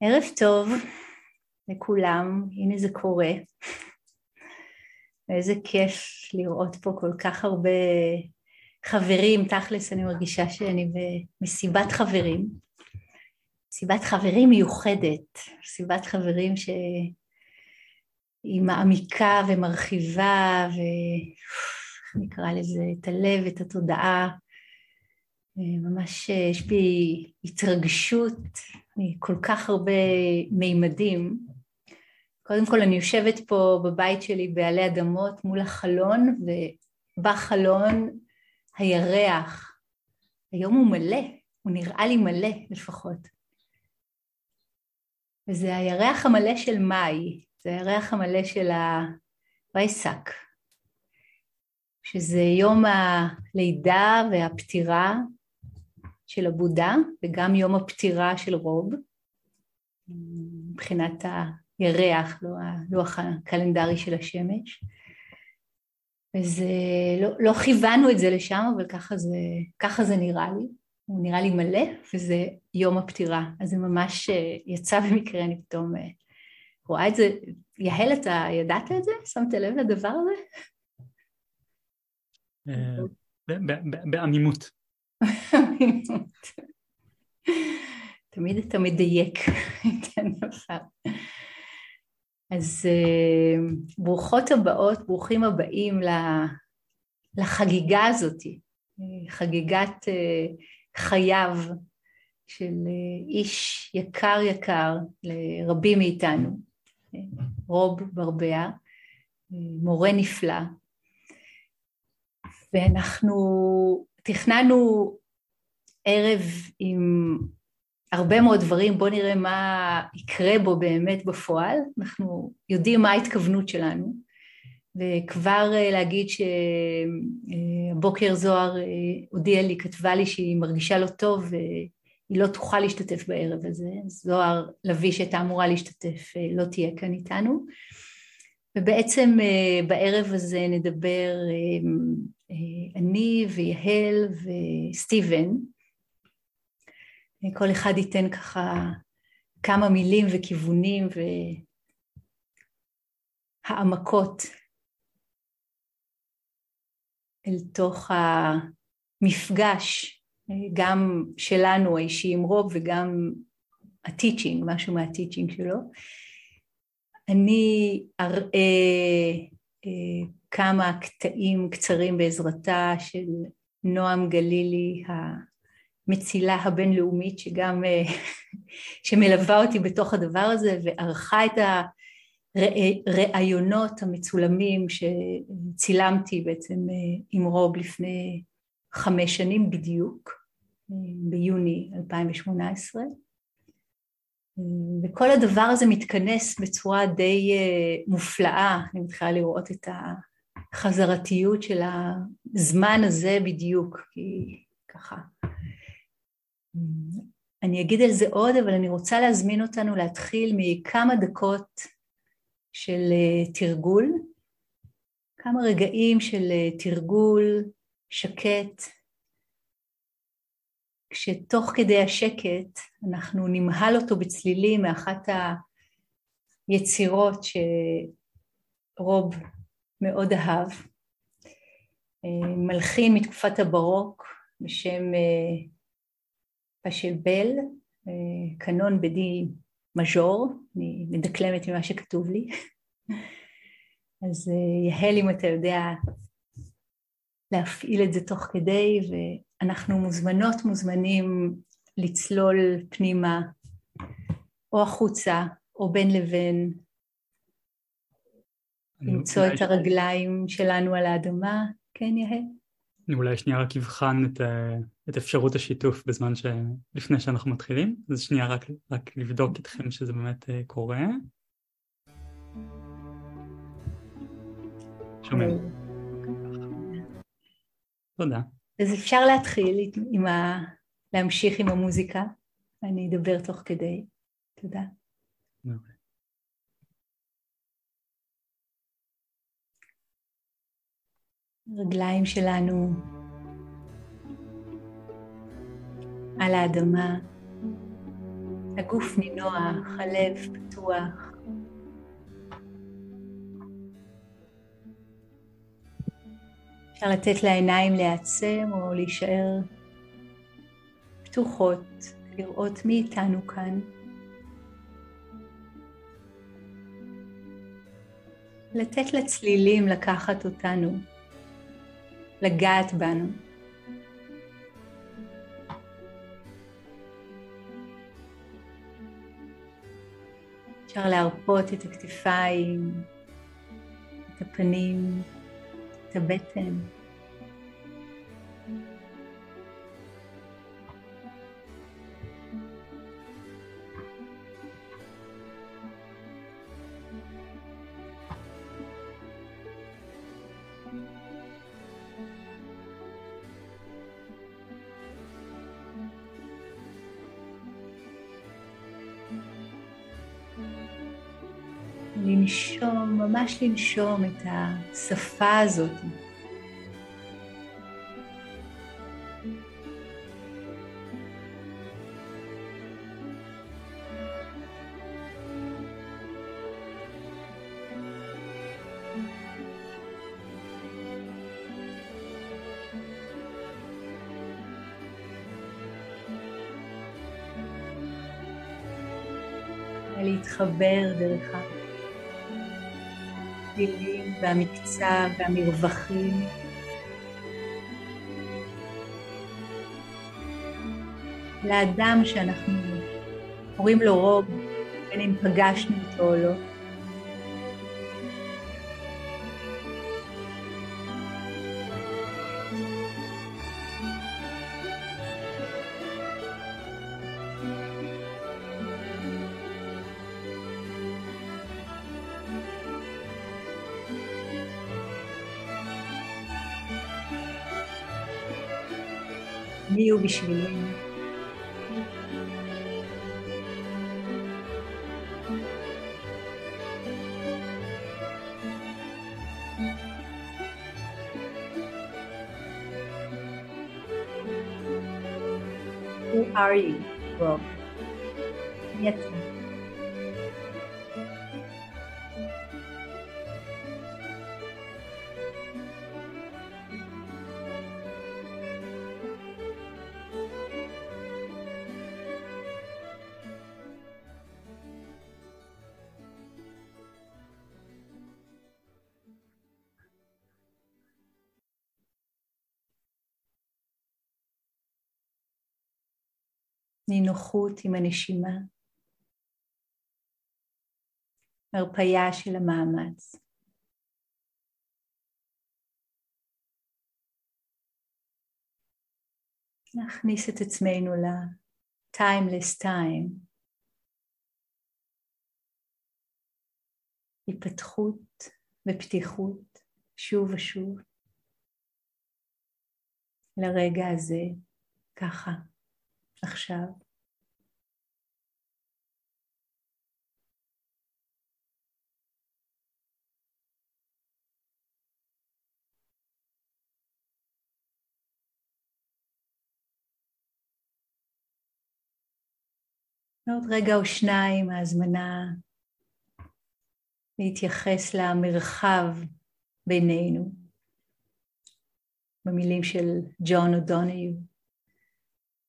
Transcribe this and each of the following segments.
ערב טוב לכולם, הנה זה קורה. ואיזה כיף לראות פה כל כך הרבה חברים, תכלס אני מרגישה שאני במסיבת חברים, מסיבת חברים מיוחדת, מסיבת חברים שהיא מעמיקה ומרחיבה ואיך נקרא לזה, את הלב, את התודעה, ממש יש בי התרגשות מכל כך הרבה מימדים. קודם כל אני יושבת פה בבית שלי בעלי אדמות מול החלון ובחלון הירח. היום הוא מלא, הוא נראה לי מלא לפחות. וזה הירח המלא של מאי, זה הירח המלא של הרייסק, שזה יום הלידה והפטירה של הבודה וגם יום הפטירה של רוב, מבחינת הירח, לא הלוח הקלנדרי של השמש. וזה, לא, לא כיוונו את זה לשם, אבל ככה זה, ככה זה נראה לי. הוא נראה לי מלא, וזה יום הפטירה. אז זה ממש אה, יצא במקרה, אני פתאום אה, רואה את זה. יהל, אתה ידעת את זה? שמת לב לדבר הזה? אה, בעמימות. תמיד אתה מדייק את הדבר. אז אה, ברוכות הבאות, ברוכים הבאים לחגיגה הזאת, חגיגת אה, חייו של אה, איש יקר יקר לרבים מאיתנו, רוב ברבע, מורה נפלא, ואנחנו תכננו ערב עם הרבה מאוד דברים, בואו נראה מה יקרה בו באמת בפועל, אנחנו יודעים מה ההתכוונות שלנו, וכבר אה, להגיד שהבוקר זוהר אה, הודיעה לי, כתבה לי שהיא מרגישה לא טוב והיא לא תוכל להשתתף בערב הזה, זוהר לביא שהייתה אמורה להשתתף אה, לא תהיה כאן איתנו, ובעצם בערב הזה נדבר אני ויהל וסטיבן, כל אחד ייתן ככה כמה מילים וכיוונים והעמקות אל תוך המפגש גם שלנו האישי עם רוב וגם הטיצ'ינג, משהו מהטיצ'ינג שלו. אני אראה אה, כמה קטעים קצרים בעזרתה של נועם גלילי המצילה הבינלאומית שגם אה, שמלווה אותי בתוך הדבר הזה וערכה את הראיונות המצולמים שצילמתי בעצם אה, עם רוב לפני חמש שנים בדיוק ביוני 2018 וכל הדבר הזה מתכנס בצורה די מופלאה, אני מתחילה לראות את החזרתיות של הזמן הזה בדיוק, כי ככה. אני אגיד על זה עוד, אבל אני רוצה להזמין אותנו להתחיל מכמה דקות של אה, תרגול, כמה רגעים של אה, תרגול שקט, כשתוך כדי השקט אנחנו נמהל אותו בצלילים מאחת היצירות שרוב מאוד אהב, אה, מלחין מתקופת הברוק בשם אה, פשל אה, קנון בדי מז'ור, אני מדקלמת ממה שכתוב לי, אז יהל אם אתה יודע להפעיל את זה תוך כדי ואנחנו מוזמנות מוזמנים לצלול פנימה או החוצה או בין לבין למצוא את הרגליים שלנו על האדמה, כן יהל? אני אולי שנייה רק אבחן את, את אפשרות השיתוף בזמן ש... לפני שאנחנו מתחילים, אז שנייה רק, רק לבדוק איתכם שזה באמת אה, קורה. שומעים. תודה. אז אפשר להתחיל עם ה... להמשיך עם המוזיקה, אני אדבר תוך כדי. תודה. הרגליים שלנו על האדמה, הגוף נינוח, הלב פתוח. אפשר לתת לעיניים להיעצם או להישאר פתוחות, לראות מי איתנו כאן. לתת לצלילים לקחת אותנו, לגעת בנו. אפשר להרפות את הכתפיים, את הפנים, את הבטן. ממש לנשום את השפה הזאת. להתחבר דרך הכלים והמקצב והמרווחים. לאדם שאנחנו קוראים לו רוב, בין אם פגשנו אותו או לא. מי הוא בשבילנו. Who are you, Rob? מי נינוחות עם הנשימה, הרפייה של המאמץ. נכניס את עצמנו ל-timeless time, היפתחות ופתיחות שוב ושוב לרגע הזה, ככה. עכשיו. עוד רגע או שניים ההזמנה להתייחס למרחב בינינו, במילים של ג'ון אודוניו.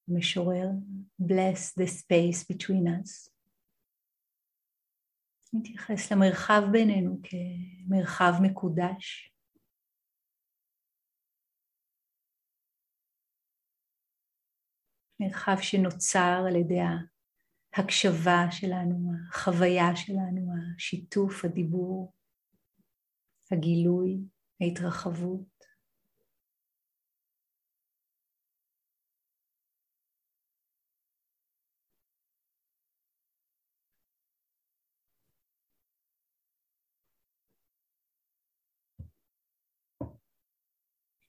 משורר, bless the space between us. נתייחס למרחב בינינו כמרחב מקודש. מרחב שנוצר על ידי ההקשבה שלנו, החוויה שלנו, השיתוף, הדיבור, הגילוי, ההתרחבות.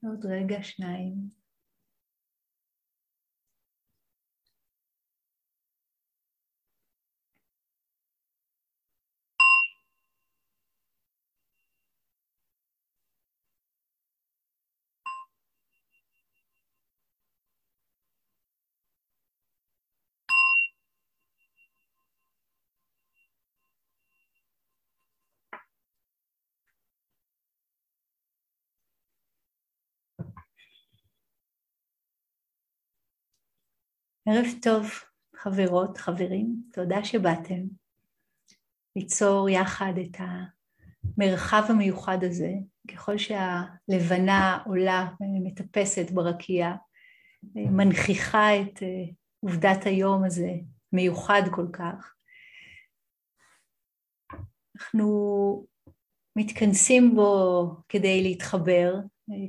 עוד רגע, שניים. ערב טוב, חברות, חברים, תודה שבאתם ליצור יחד את המרחב המיוחד הזה. ככל שהלבנה עולה ומטפסת ברקיע, מנכיחה את עובדת היום הזה, מיוחד כל כך. אנחנו מתכנסים בו כדי להתחבר,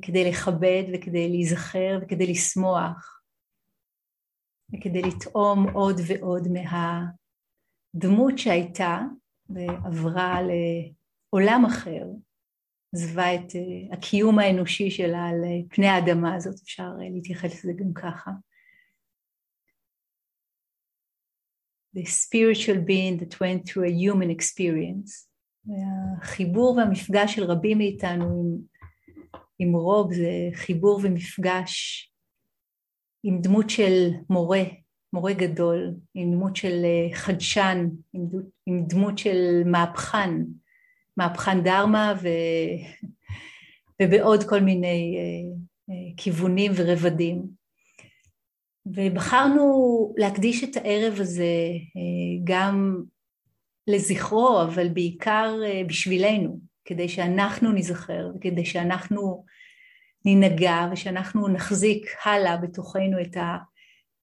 כדי לכבד וכדי להיזכר וכדי לשמוח. וכדי לטעום עוד ועוד מהדמות שהייתה ועברה לעולם אחר, עזבה את אה, הקיום האנושי שלה על פני האדמה הזאת, אפשר אה, להתייחס לזה גם ככה. The spiritual being that went through a human experience. החיבור והמפגש של רבים מאיתנו עם, עם רוב זה חיבור ומפגש עם דמות של מורה, מורה גדול, עם דמות של אה, חדשן, עם דמות, עם דמות של מהפכן, מהפכן דרמה ו... ובעוד כל מיני אה, אה, כיוונים ורבדים. ובחרנו להקדיש את הערב הזה גם לזכרו, אבל בעיקר בשבילנו, כדי שאנחנו נזכר וכדי שאנחנו ננגע ושאנחנו נחזיק הלאה בתוכנו את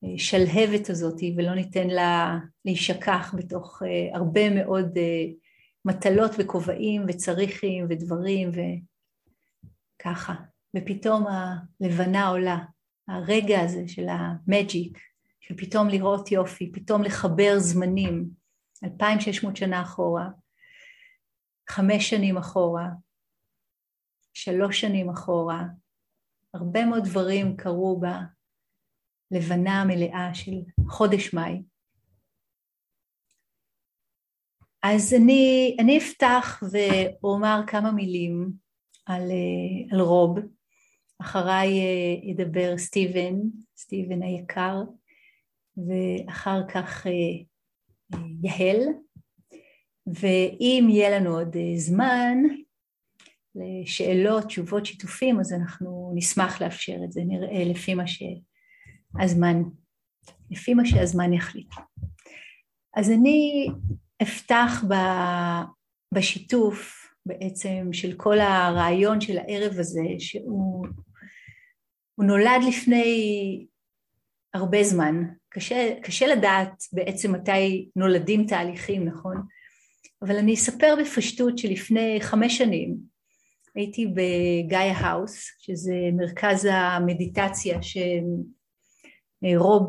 השלהבת הזאת ולא ניתן לה להישכח בתוך אה, הרבה מאוד אה, מטלות וכובעים וצריכים ודברים וככה. ופתאום הלבנה עולה, הרגע הזה של המג'יק, של פתאום לראות יופי, פתאום לחבר זמנים, 2,600 שנה אחורה, חמש שנים אחורה, שלוש שנים אחורה, הרבה מאוד דברים קרו בלבנה המלאה של חודש מאי. אז אני, אני אפתח ואומר כמה מילים על, על רוב, אחריי אה, ידבר סטיבן, סטיבן היקר, ואחר כך אה, יהל, ואם יהיה לנו עוד אה, זמן, לשאלות, תשובות, שיתופים, אז אנחנו נשמח לאפשר את זה, נראה לפי מה שהזמן, לפי מה שהזמן יחליט. אז אני אפתח בשיתוף בעצם של כל הרעיון של הערב הזה, שהוא נולד לפני הרבה זמן. קשה, קשה לדעת בעצם מתי נולדים תהליכים, נכון? אבל אני אספר בפשטות שלפני חמש שנים הייתי בגאיה האוס, שזה מרכז המדיטציה שרוב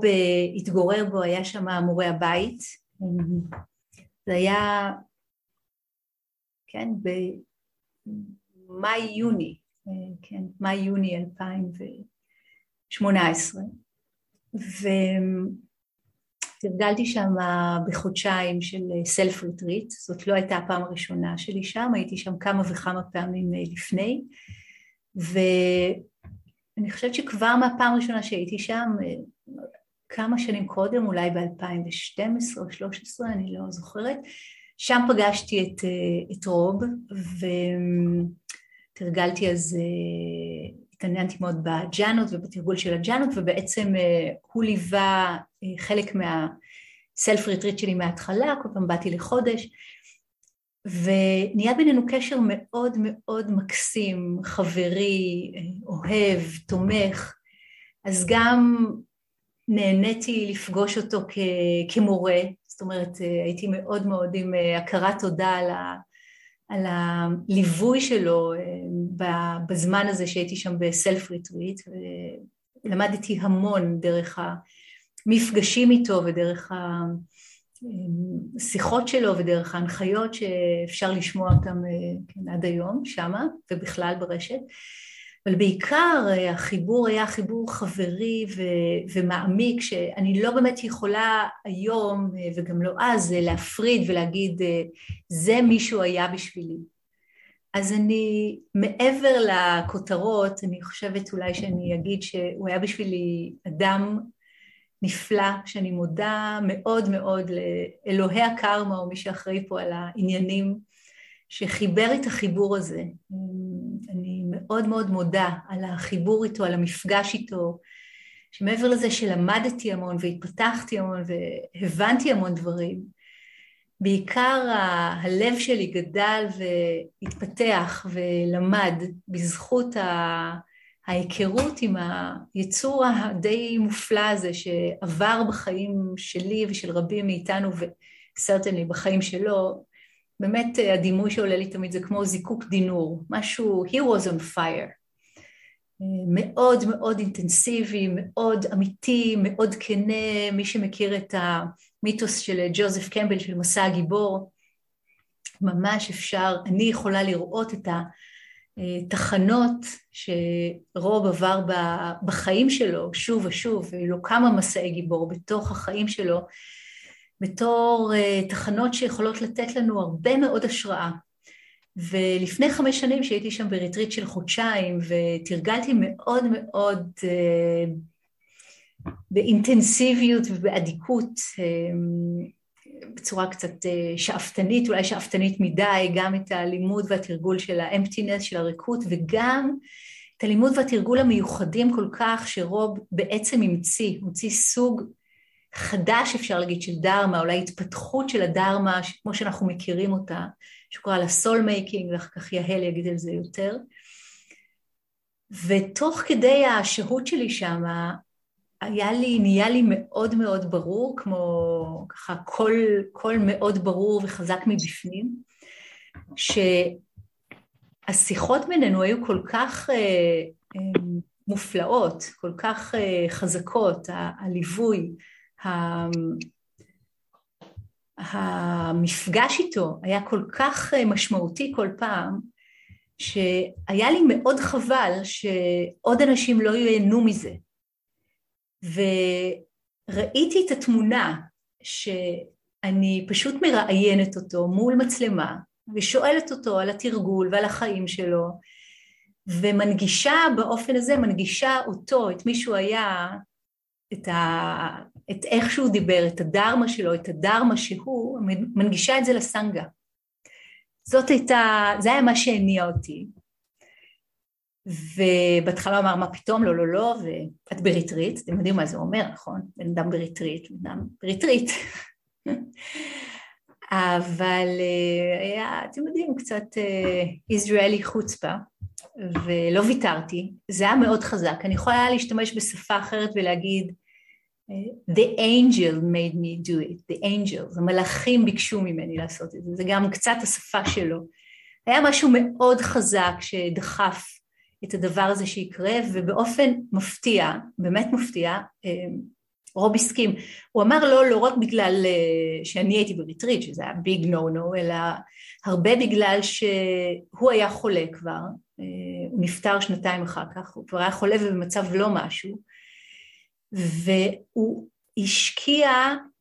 אה, התגורר בו, היה שם מורה הבית. זה היה, כן, במאי-יוני, אה, כן, מאי-יוני 2018. ו... תרגלתי שם בחודשיים של סלף ריטריט, זאת לא הייתה הפעם הראשונה שלי שם, הייתי שם כמה וכמה פעמים אה, לפני, ואני חושבת שכבר מהפעם הראשונה שהייתי שם, אה, כמה שנים קודם, אולי ב-2012 או 2013, אני לא זוכרת, שם פגשתי את, אה, את רוב, ותרגלתי אז התעניינתי מאוד בג'אנות ובתרגול של הג'אנות ובעצם הוא ליווה חלק מהסלף ריטריט שלי מההתחלה, כל פעם באתי לחודש ונהיה בינינו קשר מאוד מאוד מקסים, חברי, אה, אוהב, תומך, אז גם נהניתי לפגוש אותו כ- כמורה, זאת אומרת הייתי מאוד מאוד עם הכרת תודה על ה... על הליווי שלו אה, בזמן הזה שהייתי שם בסלף ריטריט ולמדתי המון דרך המפגשים איתו ודרך השיחות שלו ודרך ההנחיות שאפשר לשמוע אותם אה, כן, עד היום שמה ובכלל ברשת אבל בעיקר אה, החיבור היה חיבור חברי ו- ומעמיק שאני לא באמת יכולה היום אה, וגם לא אז אה, להפריד ולהגיד זה מישהו היה בשבילי. אז אני מעבר לכותרות אני חושבת אולי שאני אגיד שהוא היה בשבילי אדם נפלא שאני מודה מאוד מאוד לאלוהי הקרמה או מי שאחראי פה על העניינים שחיבר את החיבור הזה. אני מאוד מאוד מודה על החיבור איתו, על המפגש איתו, שמעבר לזה שלמדתי המון והתפתחתי המון והבנתי המון דברים, בעיקר ה- הלב שלי גדל והתפתח ולמד בזכות ה- ההיכרות עם היצור הדי מופלא הזה שעבר בחיים שלי ושל רבים מאיתנו וסרטנלי בחיים שלו, באמת הדימוי שעולה לי תמיד זה כמו זיקוק דינור, משהו, he was on fire. מאוד מאוד אינטנסיבי, מאוד אמיתי, מאוד כנה, מי שמכיר את המיתוס של ג'וזף קמבל של מסע הגיבור, ממש אפשר, אני יכולה לראות את התחנות שרוב עבר בחיים שלו שוב ושוב, והיו לו כמה מסעי גיבור בתוך החיים שלו, בתור אה, תחנות שיכולות לתת לנו הרבה מאוד השראה. ולפני חמש שנים שהייתי שם בריטריט של חודשיים ותרגלתי מאוד מאוד אה, באינטנסיביות ובאדיקות אה, בצורה קצת אה, שאפתנית, אולי שאפתנית מדי, גם את הלימוד והתרגול של ה emptiness, של הריקות, וגם את הלימוד והתרגול המיוחדים כל כך שרוב בעצם המציא, המציא סוג חדש אפשר להגיד של דהרמה, אולי התפתחות של הדהרמה כמו שאנחנו מכירים אותה, שקורא לה soulmaking, ואחר כך יהל יגיד על זה יותר. ותוך כדי השהות שלי שם, היה לי, נהיה לי מאוד מאוד ברור, כמו ככה קול, קול מאוד ברור וחזק מבפנים, שהשיחות בינינו היו כל כך אה, אה, מופלאות, כל כך אה, חזקות, הליווי, המפגש איתו היה כל כך אה, משמעותי כל פעם, שהיה לי מאוד חבל שעוד אנשים לא ייהנו מזה. וראיתי את התמונה שאני פשוט מראיינת אותו מול מצלמה ושואלת אותו על התרגול ועל החיים שלו ומנגישה באופן הזה, מנגישה אותו, את מי שהוא היה, את, ה... את איך שהוא דיבר, את הדרמה שלו, את הדרמה שהוא, מנגישה את זה לסנגה. זאת הייתה, זה היה מה שהניע אותי. ובהתחלה אמר, מה פתאום, לא, לא, לא, ואת בריטריט, אתם יודעים מה זה אומר, נכון? בן אדם בריטריט, בן אדם בריטריט. אבל אה, היה, אתם יודעים, קצת ישראלי אה, חוצפה, ולא ויתרתי, זה היה מאוד חזק. אני יכולה להשתמש בשפה אחרת ולהגיד, The angel made me do it, the angels, המלאכים ביקשו ממני לעשות את זה, זה גם קצת השפה שלו. היה משהו מאוד חזק שדחף את הדבר הזה שיקרה, ובאופן מפתיע, באמת מפתיע, רוב הסכים. הוא אמר לא, לא רק בגלל אה, שאני הייתי בריטריט, שזה היה ביג נו נו, אלא הרבה בגלל שהוא היה חולה כבר, אה, הוא נפטר שנתיים אחר כך, הוא כבר היה חולה ובמצב לא משהו, והוא השקיע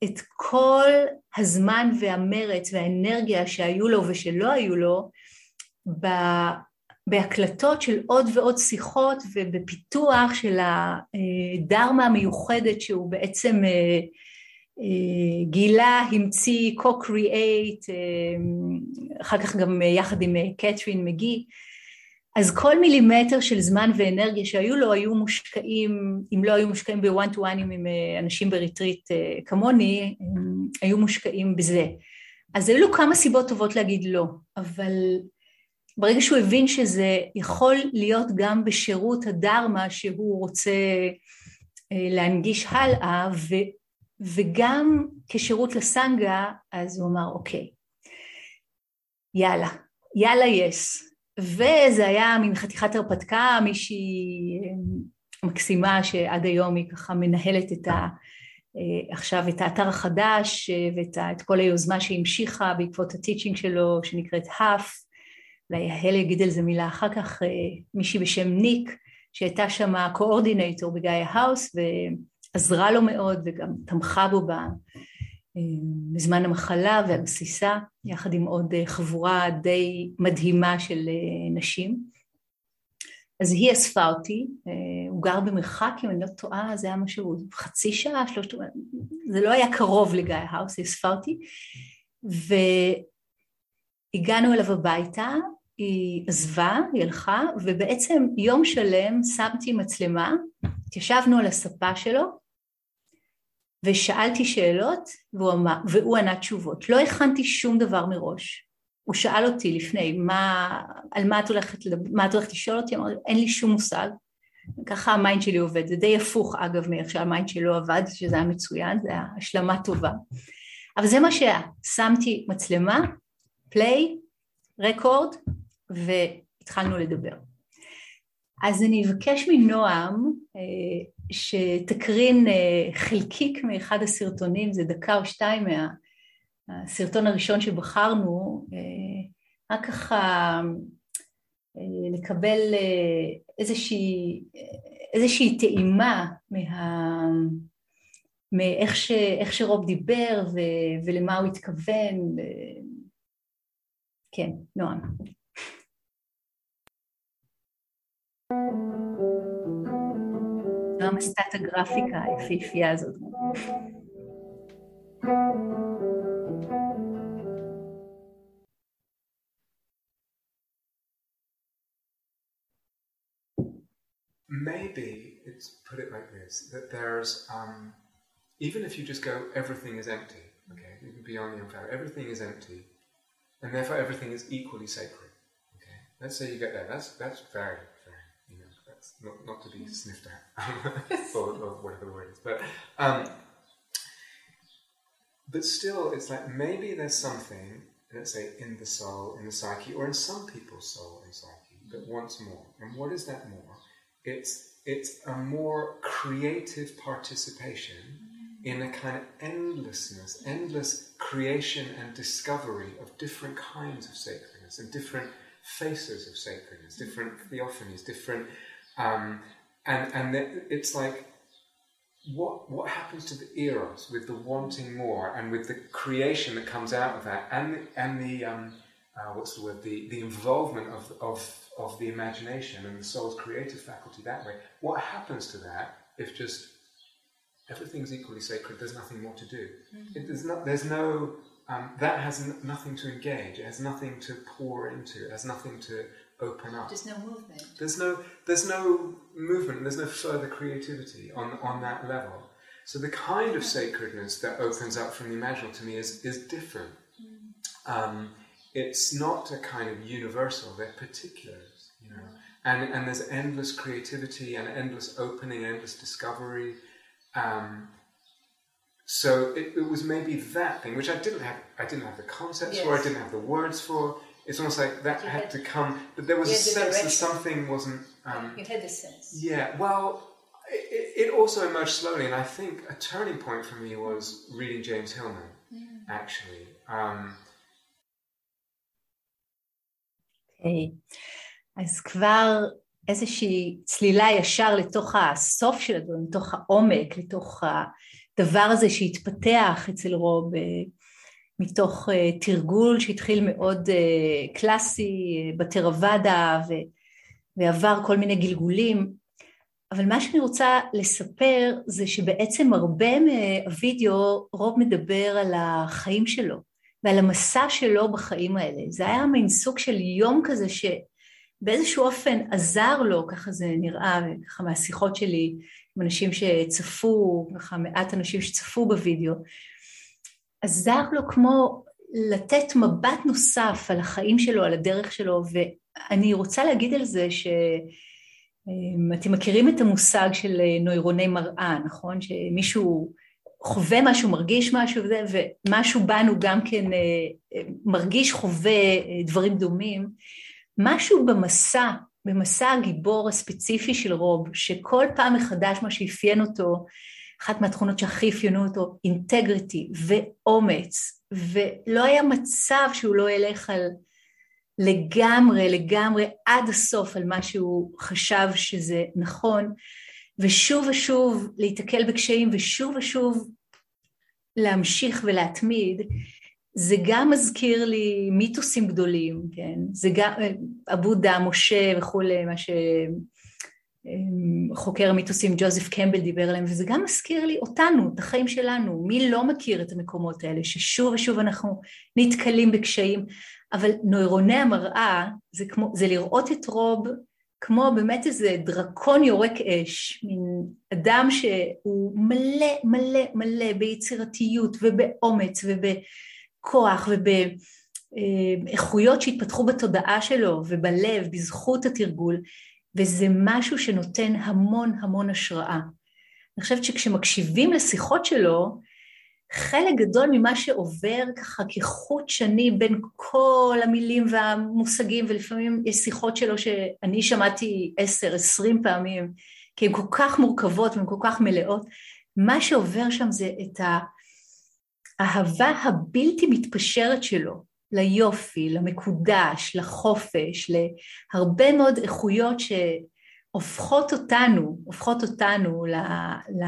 את כל הזמן והמרץ והאנרגיה שהיו לו ושלא היו לו בהקלטות של עוד ועוד שיחות ובפיתוח של הדרמה המיוחדת שהוא בעצם אה, אה, גילה, המציא, co-create, אה, אחר כך גם יחד עם קתרין מגי, אז כל מילימטר של זמן ואנרגיה שהיו לו היו מושקעים, אם לא היו מושקעים בוואן טו וואנים עם אנשים בריטריט כמוני, היו מושקעים בזה. אז היו לו כמה סיבות טובות להגיד לא, אבל ברגע שהוא הבין שזה יכול להיות גם בשירות הדרמה שהוא רוצה אה, להנגיש הלאה, ו, וגם כשירות לסנגה, אז הוא אמר, אוקיי, יאללה, יאללה יס. וזה היה מין חתיכת הרפתקה, מישהי אה, מקסימה שעד היום היא ככה מנהלת את ה... אה, עכשיו את האתר החדש ואת כל היוזמה שהמשיכה בעקבות ה teaching שלו שנקראת HAF אולי יהל יגיד על זה מילה אחר כך, אה, מישהי בשם ניק, שהייתה שם coordinator ב Gaia House ועזרה לו מאוד וגם תמכה בו אה, בזמן המחלה והגסיסה, יחד עם עוד אה, חבורה די מדהימה של נשים. אז היא אספה אותי, הוא גר במרחק, אם אני לא טועה, זה היה משהו, חצי שעה, שלושת, זה לא היה קרוב לגיא האוס, היא אספה אותי, והגענו אליו הביתה, היא עזבה, היא הלכה, ובעצם יום שלם שמתי מצלמה, התיישבנו על הספה שלו, ושאלתי שאלות, והוא, אמר, והוא ענה תשובות. לא הכנתי שום דבר מראש. הוא שאל אותי לפני, מה, על מה את הולכת, מה את הולכת לשאול אותי? אמרתי, אין לי שום מושג. ככה ה mind שלי עובד, זה די הפוך אגב מאיך שה mind שלו עבד, שזה היה מצוין, זה היה השלמה טובה. אבל זה מה שהיה, שמתי מצלמה, play, record, והתחלנו לדבר. אז אני אבקש מנועם אה, שתקרין אה, חלקיק מאחד הסרטונים, זה דקה או שתיים מהסרטון הראשון שבחרנו, אה, רק ככה לקבל איזושהי, איזושהי טעימה מה... מאיך ש, שרוב דיבר ו, ולמה הוא התכוון. כן, נועם. גם עשתה את הגרפיקה היפהפייה הזאת. Maybe it's put it like this that there's um, even if you just go everything is empty, okay, even beyond the unfair, everything is empty, and therefore everything is equally sacred. Okay, let's say you get there. That's that's very not, not to be sniffed at, or, or, whatever the word is. But, um, but still, it's like maybe there's something, let's say, in the soul, in the psyche, or in some people's soul and psyche that wants more. And what is that more? It's it's a more creative participation in a kind of endlessness, endless creation and discovery of different kinds of sacredness and different faces of sacredness, different theophanies, different um, and and it's like what what happens to the eros with the wanting more and with the creation that comes out of that and the, and the um, uh, what's the word the, the involvement of, of of the imagination and the soul's creative faculty that way what happens to that if just everything's equally sacred there's nothing more to do mm-hmm. it, there's not there's no um, that has n- nothing to engage it has nothing to pour into it has nothing to open up. There's no movement. There's no there's no movement. There's no further creativity on on that level. So the kind of sacredness that opens up from the imaginal to me is is different. Mm. Um, it's not a kind of universal. They're particulars, you know. And and there's endless creativity and endless opening, endless discovery. Um, so it, it, was maybe that thing which I didn't have. I didn't have the concepts yes. for. I didn't have the words for it's almost like that had, had, to come, but there was a sense that something wasn't. Um, you had the sense. Yeah, well, it, it, also emerged slowly, and I think a turning point for me was reading James Hillman, mm. actually. Um, okay. אז כבר איזושהי צלילה ישר לתוך הסוף של הדברים, לתוך העומק, לתוך הדבר הזה שהתפתח אצל רוב מתוך uh, תרגול שהתחיל מאוד uh, קלאסי uh, בטרוואדה ועבר כל מיני גלגולים, אבל מה שאני רוצה לספר זה שבעצם הרבה מהווידאו רוב מדבר על החיים שלו ועל המסע שלו בחיים האלה. זה היה מין סוג של יום כזה שבאיזשהו אופן עזר לו, ככה זה נראה, ככה מהשיחות שלי עם אנשים שצפו, ככה מעט אנשים שצפו בווידאו, עזר לו כמו לתת מבט נוסף על החיים שלו, על הדרך שלו, ואני רוצה להגיד על זה שאתם מכירים את המושג של נוירוני מראה, נכון? שמישהו חווה משהו, מרגיש משהו וזה, ומשהו בנו גם כן אה, מרגיש, חווה אה, דברים דומים. משהו במסע, במסע הגיבור הספציפי של רוב, שכל פעם מחדש מה שאפיין אותו אחת מהתכונות שהכי אפיינו אותו, אינטגריטי ואומץ, ולא היה מצב שהוא לא ילך על לגמרי, לגמרי עד הסוף על מה שהוא חשב שזה נכון, ושוב ושוב להיתקל בקשיים ושוב ושוב להמשיך ולהתמיד, זה גם מזכיר לי מיתוסים גדולים, כן? זה גם, הבודה, משה וכולי, מה ש... חוקר המיתוסים ג'וזף קמבל דיבר עליהם, וזה גם מזכיר לי אותנו, את החיים שלנו, מי לא מכיר את המקומות האלה, ששוב ושוב אנחנו נתקלים בקשיים, אבל נוירוני המראה זה, כמו, זה לראות את רוב כמו באמת איזה דרקון יורק אש, מין אדם שהוא מלא מלא מלא ביצירתיות ובאומץ ובכוח ובאיכויות שהתפתחו בתודעה שלו ובלב בזכות התרגול, וזה משהו שנותן המון המון השראה. אני חושבת שכשמקשיבים לשיחות שלו, חלק גדול ממה שעובר ככה כחוט שני בין כל המילים והמושגים, ולפעמים יש שיחות שלו שאני שמעתי עשר, עשרים פעמים, כי הן כל כך מורכבות והן כל כך מלאות, מה שעובר שם זה את האהבה הבלתי מתפשרת שלו ליופי, למקודש, לחופש, להרבה מאוד איכויות ש... הופכות אותנו, הופכות אותנו ל, ל,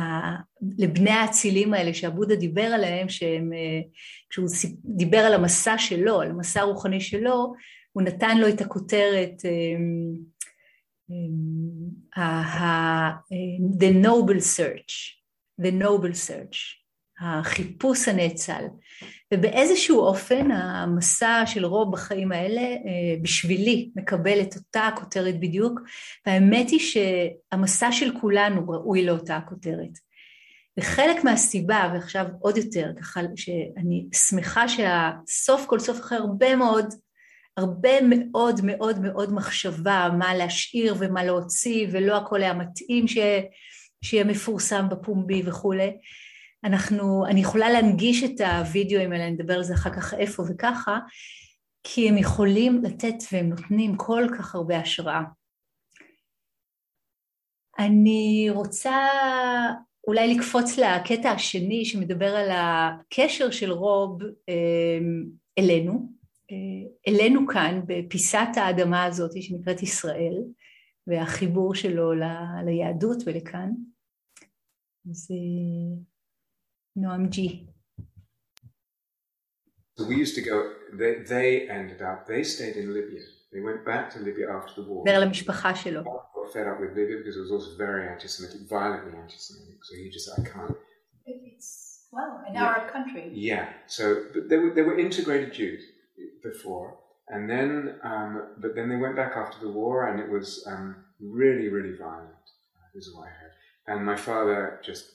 לבני האצילים האלה שעבודה דיבר עליהם, שהם, אה, כשהוא דיבר על המסע שלו, על המסע הרוחני שלו, הוא נתן לו את הכותרת אה, אה, The Noble Search, The Noble Search, החיפוש הנאצל. ובאיזשהו אופן המסע של רוב בחיים האלה אה, בשבילי מקבל את אותה הכותרת בדיוק, והאמת היא שהמסע של כולנו ראוי לאותה הכותרת. וחלק מהסיבה, ועכשיו עוד יותר, ככה שאני שמחה שהסוף כל סוף אחרי הרבה מאוד, הרבה מאוד מאוד מאוד מחשבה מה להשאיר ומה להוציא, ולא הכל היה מתאים. שיהיה מפורסם בפומבי וכולי, אנחנו, אני יכולה להנגיש את הוידאוים האלה, אני אדבר על זה אחר כך איפה וככה, כי הם יכולים לתת והם נותנים כל כך הרבה השראה. אני רוצה אולי לקפוץ לקטע השני שמדבר על הקשר של רוב אמ, אלינו, אה, אלינו כאן בפיסת האדמה הזאת שנקראת ישראל והחיבור שלו ליהדות ולכאן. אז G. So we used to go, they, they ended up, they stayed in Libya. They went back to Libya after the war. למשפחה שלו. Got fed up with Libya because it was also very anti-Semitic, violently anti-Semitic. So he just said, I can't. It's, well, in yeah. our country. Yeah. So but they were, they were integrated Jews before. And then, um, but then they went back after the war and it was um, really, really violent. This is what I heard. And my father just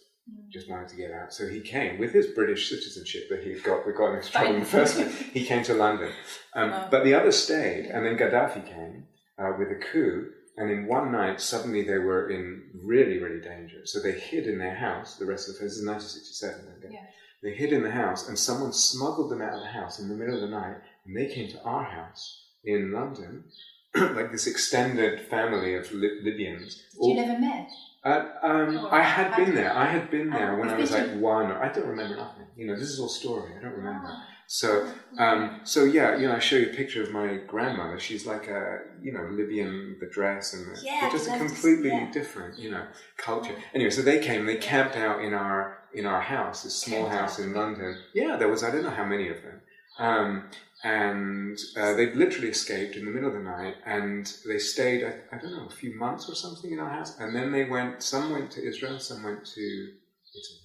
just wanted to get out. So he came with his British citizenship that he'd got. We got into trouble in the first place. He came to London, um, oh. but the others stayed, and then Gaddafi came uh, with a coup. And in one night, suddenly they were in really, really danger. So they hid in their house. The rest of the this is 1967. Yeah. They hid in the house, and someone smuggled them out of the house in the middle of the night, and they came to our house in London, like this extended family of Libyans. Did all, you never met? Uh, um, I had been there. I had been there when I was like one. I don't remember nothing. You know, this is all story. I don't remember. Ah. So, um, so yeah, you know, I show you a picture of my grandmother. She's like a, you know, Libyan, the dress and the, yeah, just a completely yeah. different, you know, culture. Anyway, so they came, they camped out in our, in our house, this small house in London. Yeah, there was, I don't know how many of them. Um, and uh, they literally escaped in the middle of the night and they stayed I, I, don't know a few months or something in our house and then they went some went to israel some went to italy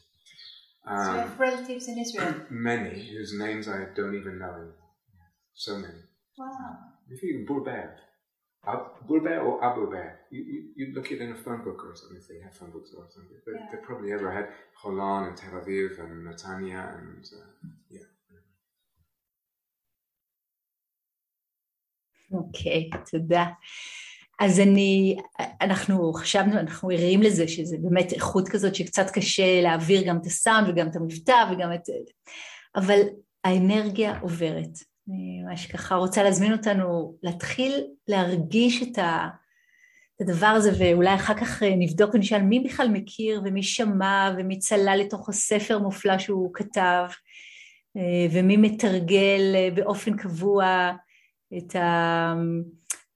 um, so you have relatives in israel many whose names i don't even know so many wow if you Burber or Abu Bear, you, you, you, look it in a phone book or something, if they have phone books or something. They, yeah. they probably ever had Holon and Tel Aviv and Netanya and uh, yeah. אוקיי, okay, תודה. אז אני, אנחנו חשבנו, אנחנו ערים לזה שזה באמת איכות כזאת שקצת קשה להעביר גם את הסאונד וגם את המבטא וגם את... אבל האנרגיה עוברת. אני ממש ככה רוצה להזמין אותנו להתחיל להרגיש את, ה, את הדבר הזה ואולי אחר כך נבדוק ונשאל מי בכלל מכיר ומי שמע ומי צלל לתוך הספר מופלא שהוא כתב ומי מתרגל באופן קבוע את, ה,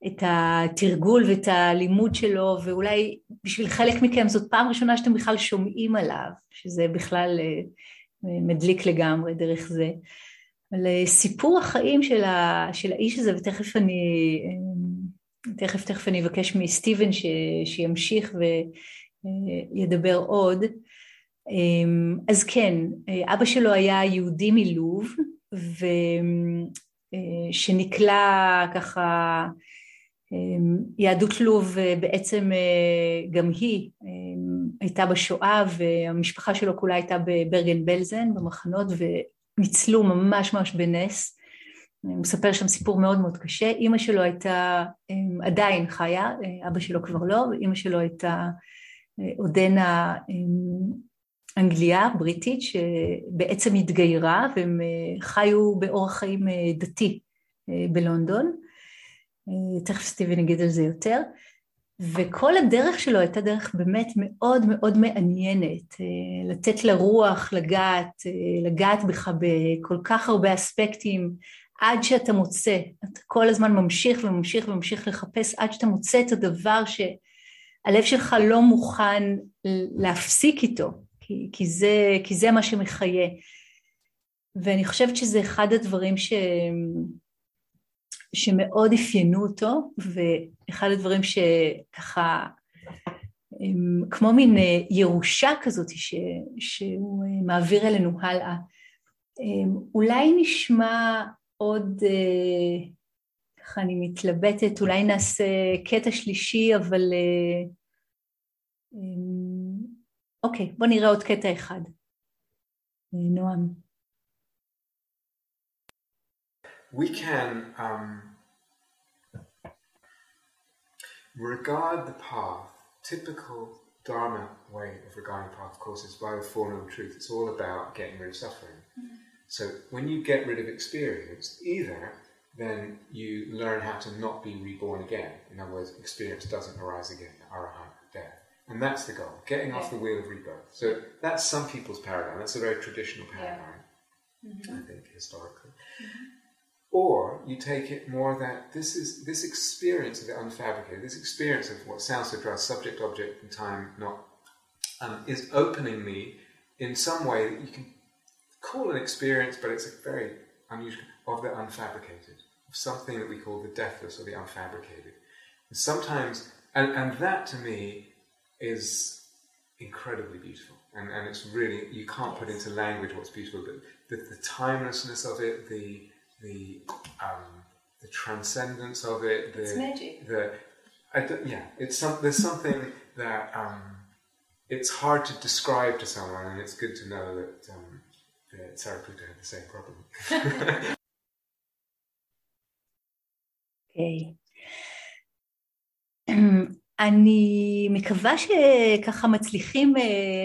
את התרגול ואת הלימוד שלו, ואולי בשביל חלק מכם זאת פעם ראשונה שאתם בכלל שומעים עליו, שזה בכלל אה, מדליק לגמרי דרך זה. אבל אה, סיפור החיים של, ה, של האיש הזה, ותכף אני תכף תכף אני אבקש מסטיבן ש, שימשיך וידבר עוד. אז כן, אבא שלו היה יהודי מלוב, ושנקלע ככה, אמ, יהדות לוב בעצם גם היא אמ, הייתה בשואה והמשפחה שלו כולה הייתה בברגן בלזן במחנות וניצלו ממש ממש בנס. הוא מספר שם סיפור מאוד מאוד קשה, אימא שלו הייתה עדיין חיה, אבא שלו כבר לא, ואימא שלו הייתה עודנה אנגליה, בריטית, שבעצם התגיירה והם חיו באורח חיים דתי בלונדון, תכף סטיבן יגיד על זה יותר, וכל הדרך שלו הייתה דרך באמת מאוד מאוד מעניינת, לתת לרוח לגעת, לגעת בך בכל כך הרבה אספקטים עד שאתה מוצא, אתה כל הזמן ממשיך וממשיך וממשיך לחפש עד שאתה מוצא את הדבר שהלב שלך לא מוכן להפסיק איתו, כי, כי, זה, כי זה מה שמחיה. ואני חושבת שזה אחד הדברים ש... שמאוד אפיינו אותו, ואחד הדברים שככה, כמו מין ירושה כזאת ש... שהוא מעביר אלינו הלאה. אולי נשמע עוד, אה, ככה אני מתלבטת, אולי נעשה קטע שלישי, אבל... אה, אה, אוקיי, בוא נראה עוד קטע אחד. נועם. We can um, regard the path, typical Dharma way of regarding the path, of course, is by the Four Noble Truth. It's all about getting rid of suffering. Mm-hmm. So when you get rid of experience, either then you learn how to not be reborn again. In other words, experience doesn't arise again, arahant, death. And that's the goal, getting yeah. off the wheel of rebirth. So that's some people's paradigm. That's a very traditional paradigm, yeah. mm-hmm. I think, historically. Mm-hmm. Or you take it more that this is this experience of the unfabricated, this experience of what sounds so dry, subject, object, and time, not um, is opening me in some way that you can call an experience, but it's a very unusual of the unfabricated, of something that we call the deathless or the unfabricated. And sometimes, and, and that to me is incredibly beautiful. And, and it's really, you can't put into language what's beautiful, but the, the timelessness of it, the, the, um, the transcendence of it, the, it's magic. The, yeah, it's some, there's something that um, it's hard to describe to someone, and it's good to know that, um, that Sariputta had the same problem. okay. אני מקווה שככה מצליחים uh,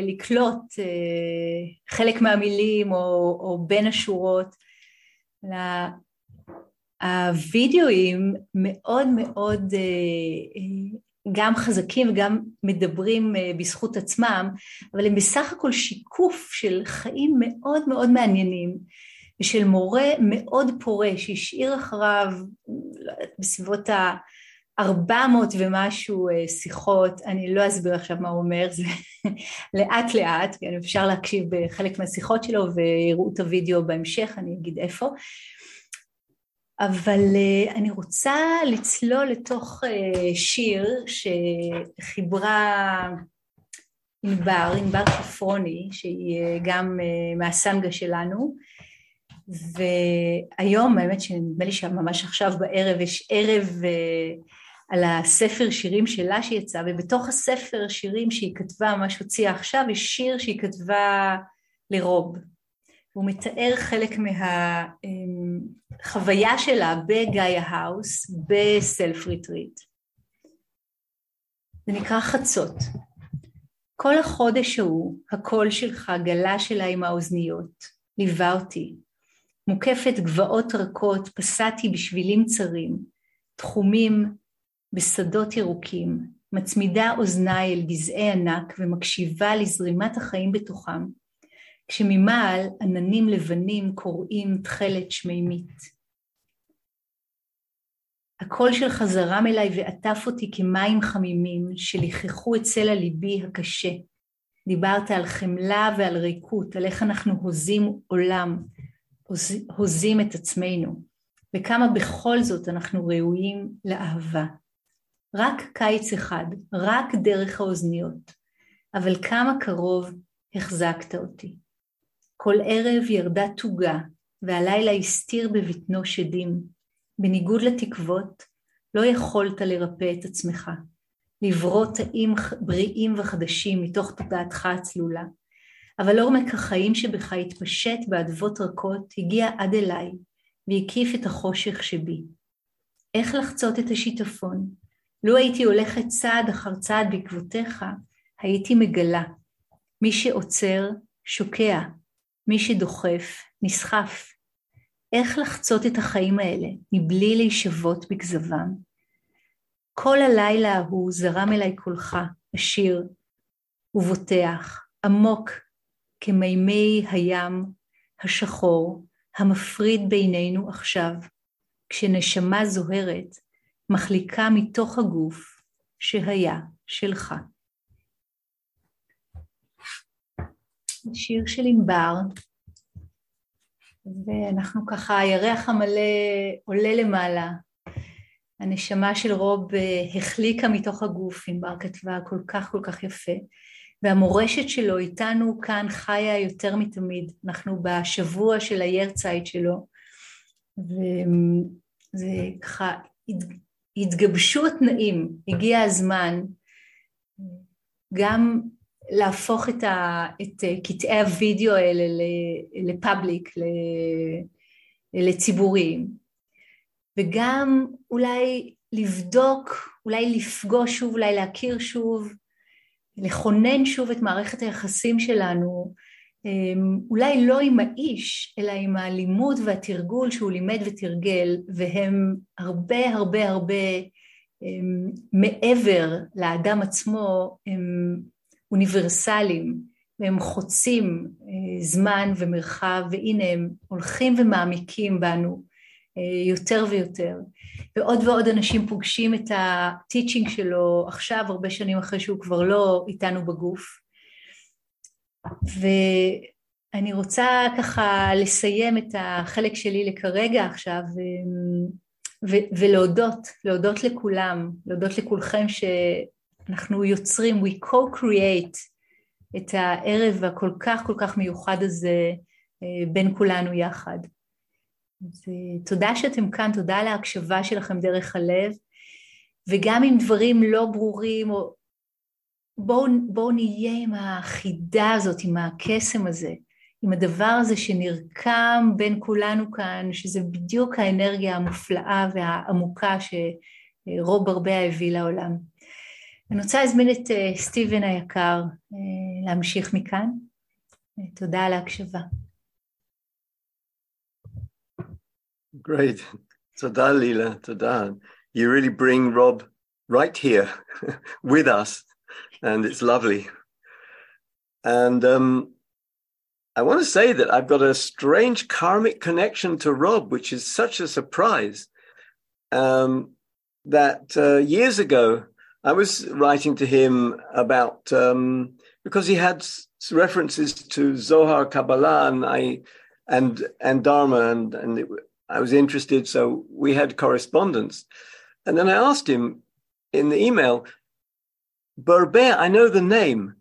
לקלוט uh, חלק מהמילים או, או בין השורות. הווידאוים מאוד מאוד uh, גם חזקים וגם מדברים אה, בזכות עצמם, אבל הם בסך הכל שיקוף של חיים מאוד מאוד מעניינים ושל מורה מאוד פורה שהשאיר אחריו לא בסביבות ה-400 ומשהו אה, שיחות, אני לא אסביר עכשיו מה הוא אומר, זה לאט לאט, כן, אפשר להקשיב בחלק מהשיחות שלו ויראו את הוידאו בהמשך, אני אגיד איפה. אבל uh, אני רוצה לצלול לתוך uh, שיר שחיברה ענבר, ענבר שפרוני, שהיא גם מהסנגה שלנו, והיום האמת שנדמה לי שממש עכשיו בערב יש ערב על הספר שירים שלה שיצא, ובתוך הספר שירים שהיא כתבה, מה שהוציאה עכשיו, יש שיר שהיא כתבה לרוב. הוא מתאר חלק מהחוויה שלה ב Gaia House, ב self retreat. זה נקרא חצות. כל החודש ההוא, הקול שלך גלש אליי עם האוזניות, ליווה אותי. מוקפת גבעות רכות, פסעתי בשבילים צרים, תחומים בשדות ירוקים, מצמידה אוזניי אל גזעי ענק ומקשיבה לזרימת החיים בתוכם. כשממעל עננים לבנים קוראים תכלת שמימית. הקול שלך זרם אליי ועטף אותי כמים חמימים שליחכו את סלע ליבי הקשה. דיברת על חמלה ועל ריקות, על איך אנחנו הוזים עולם, הוז, הוזים את עצמנו, וכמה בכל זאת אנחנו ראויים לאהבה. רק קיץ אחד, רק דרך האוזניות, אבל כמה קרוב החזקת אותי. כל ערב ירדה תוגה, והלילה הסתיר בבטנו שדים. בניגוד לתקוות, לא יכולת לרפא את עצמך, לברוא תאים בריאים וחדשים מתוך תודעתך הצלולה. אבל עומק החיים שבך התפשט באדוות רכות, הגיע עד אליי, והקיף את החושך שבי. איך לחצות את השיטפון? לו הייתי הולכת צעד אחר צעד בעקבותיך, הייתי מגלה. מי שעוצר, שוקע. מי שדוחף, נסחף. איך לחצות את החיים האלה מבלי להישבות בכזבם? כל הלילה ההוא זרם אליי קולך, עשיר ובוטח, עמוק כמימי הים השחור המפריד בינינו עכשיו, כשנשמה זוהרת מחליקה מתוך הגוף שהיה שלך. שיר של ענבר, ואנחנו ככה, הירח המלא עולה למעלה. הנשמה של רוב אה, החליקה מתוך הגוף, ענבר כתבה כל כך כל כך יפה. והמורשת שלו איתנו כאן חיה יותר מתמיד. אנחנו בשבוע של הירצייט שלו, וזה ככה, התגבשו התנאים, הגיע הזמן גם להפוך את, ה, את קטעי הוידאו האלה לפאבליק, לציבוריים, וגם אולי לבדוק, אולי לפגוש שוב, אולי להכיר שוב לכונן שוב את מערכת היחסים שלנו, אולי לא עם האיש, אלא עם הלימוד והתרגול שהוא לימד ותרגל, והם הרבה הרבה הרבה אמ, מעבר לאדם עצמו, הם אוניברסליים, והם חוצים אה, זמן ומרחב, והנה הם הולכים ומעמיקים בנו אה, יותר ויותר. ועוד ועוד אנשים פוגשים את הטיצ'ינג שלו עכשיו, הרבה שנים אחרי שהוא כבר לא איתנו בגוף. ואני רוצה ככה לסיים את החלק שלי לכרגע עכשיו, ו- ולהודות, להודות לכולם, להודות לכולכם שאנחנו יוצרים, we co-create את הערב הכל כך כל כך מיוחד הזה אה, בין כולנו יחד. אז אה, תודה שאתם כאן, תודה על ההקשבה שלכם דרך הלב, וגם אם דברים לא ברורים, או... בואו בוא נהיה עם החידה הזאת, עם הקסם הזה, עם הדבר הזה שנרקם בין כולנו כאן, שזה בדיוק האנרגיה המופלאה והעמוקה שרוב הרבה הביא לעולם. אני רוצה להזמין את אה, סטיבן היקר אה, להמשיך מכאן. תודה על ההקשבה. Great. Toda, Lila. Toda. You really bring Rob right here with us, and it's lovely. And um, I want to say that I've got a strange karmic connection to Rob, which is such a surprise. Um, that uh, years ago, I was writing to him about um, because he had references to Zohar Kabbalah and I and and Dharma and and it, I was interested, so we had correspondence. And then I asked him in the email, Burbear, I know the name.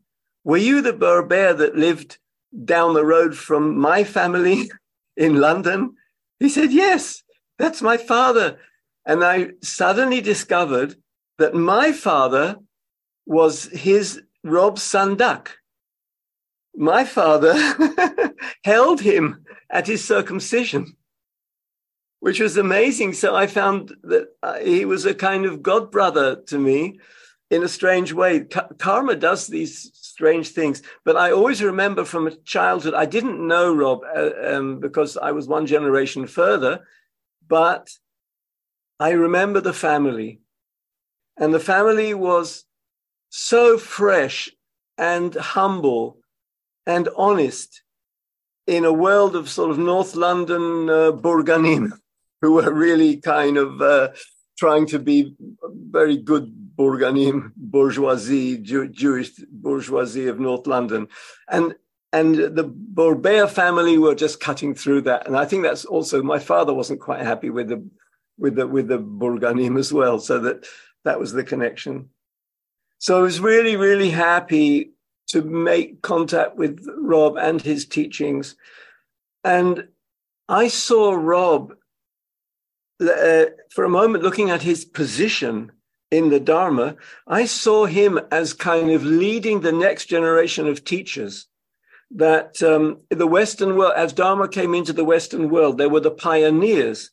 Were you the Burbear that lived down the road from my family in London? He said, Yes, that's my father. And I suddenly discovered that my father was his Rob Sandak. My father held him at his circumcision which was amazing. So I found that uh, he was a kind of god brother to me in a strange way. K- karma does these strange things, but I always remember from childhood, I didn't know Rob uh, um, because I was one generation further, but I remember the family. And the family was so fresh and humble and honest in a world of sort of North London uh, who were really kind of uh, trying to be very good Burganim bourgeoisie, Jew- Jewish bourgeoisie of North London. And and the Borbea family were just cutting through that. And I think that's also my father wasn't quite happy with the with the with the Burganim as well. So that that was the connection. So I was really, really happy to make contact with Rob and his teachings. And I saw Rob uh, for a moment looking at his position in the Dharma, I saw him as kind of leading the next generation of teachers. That um, the Western world, as Dharma came into the Western world, there were the pioneers,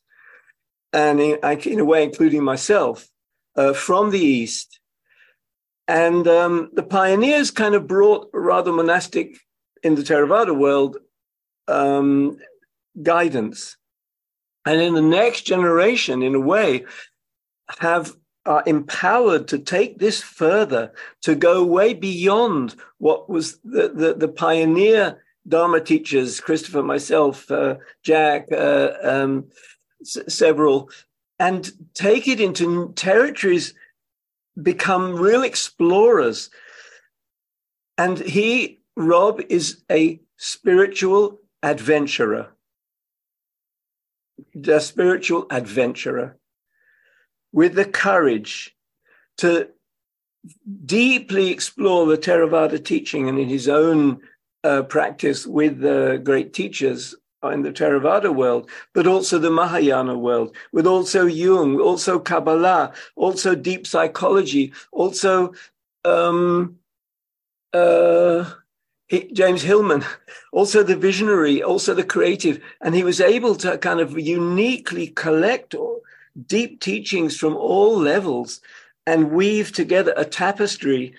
and in, in a way, including myself, uh, from the East. And um, the pioneers kind of brought rather monastic in the Theravada world um, guidance. And in the next generation, in a way, have are empowered to take this further, to go way beyond what was the, the, the pioneer Dharma teachers, Christopher, myself, uh, Jack, uh, um, s- several, and take it into territories, become real explorers. And he, Rob, is a spiritual adventurer, a spiritual adventurer with the courage to deeply explore the Theravada teaching and in his own uh, practice with the great teachers in the Theravada world, but also the Mahayana world, with also Jung, also Kabbalah, also deep psychology, also um, uh, James Hillman, also the visionary, also the creative. And he was able to kind of uniquely collect deep teachings from all levels and weave together a tapestry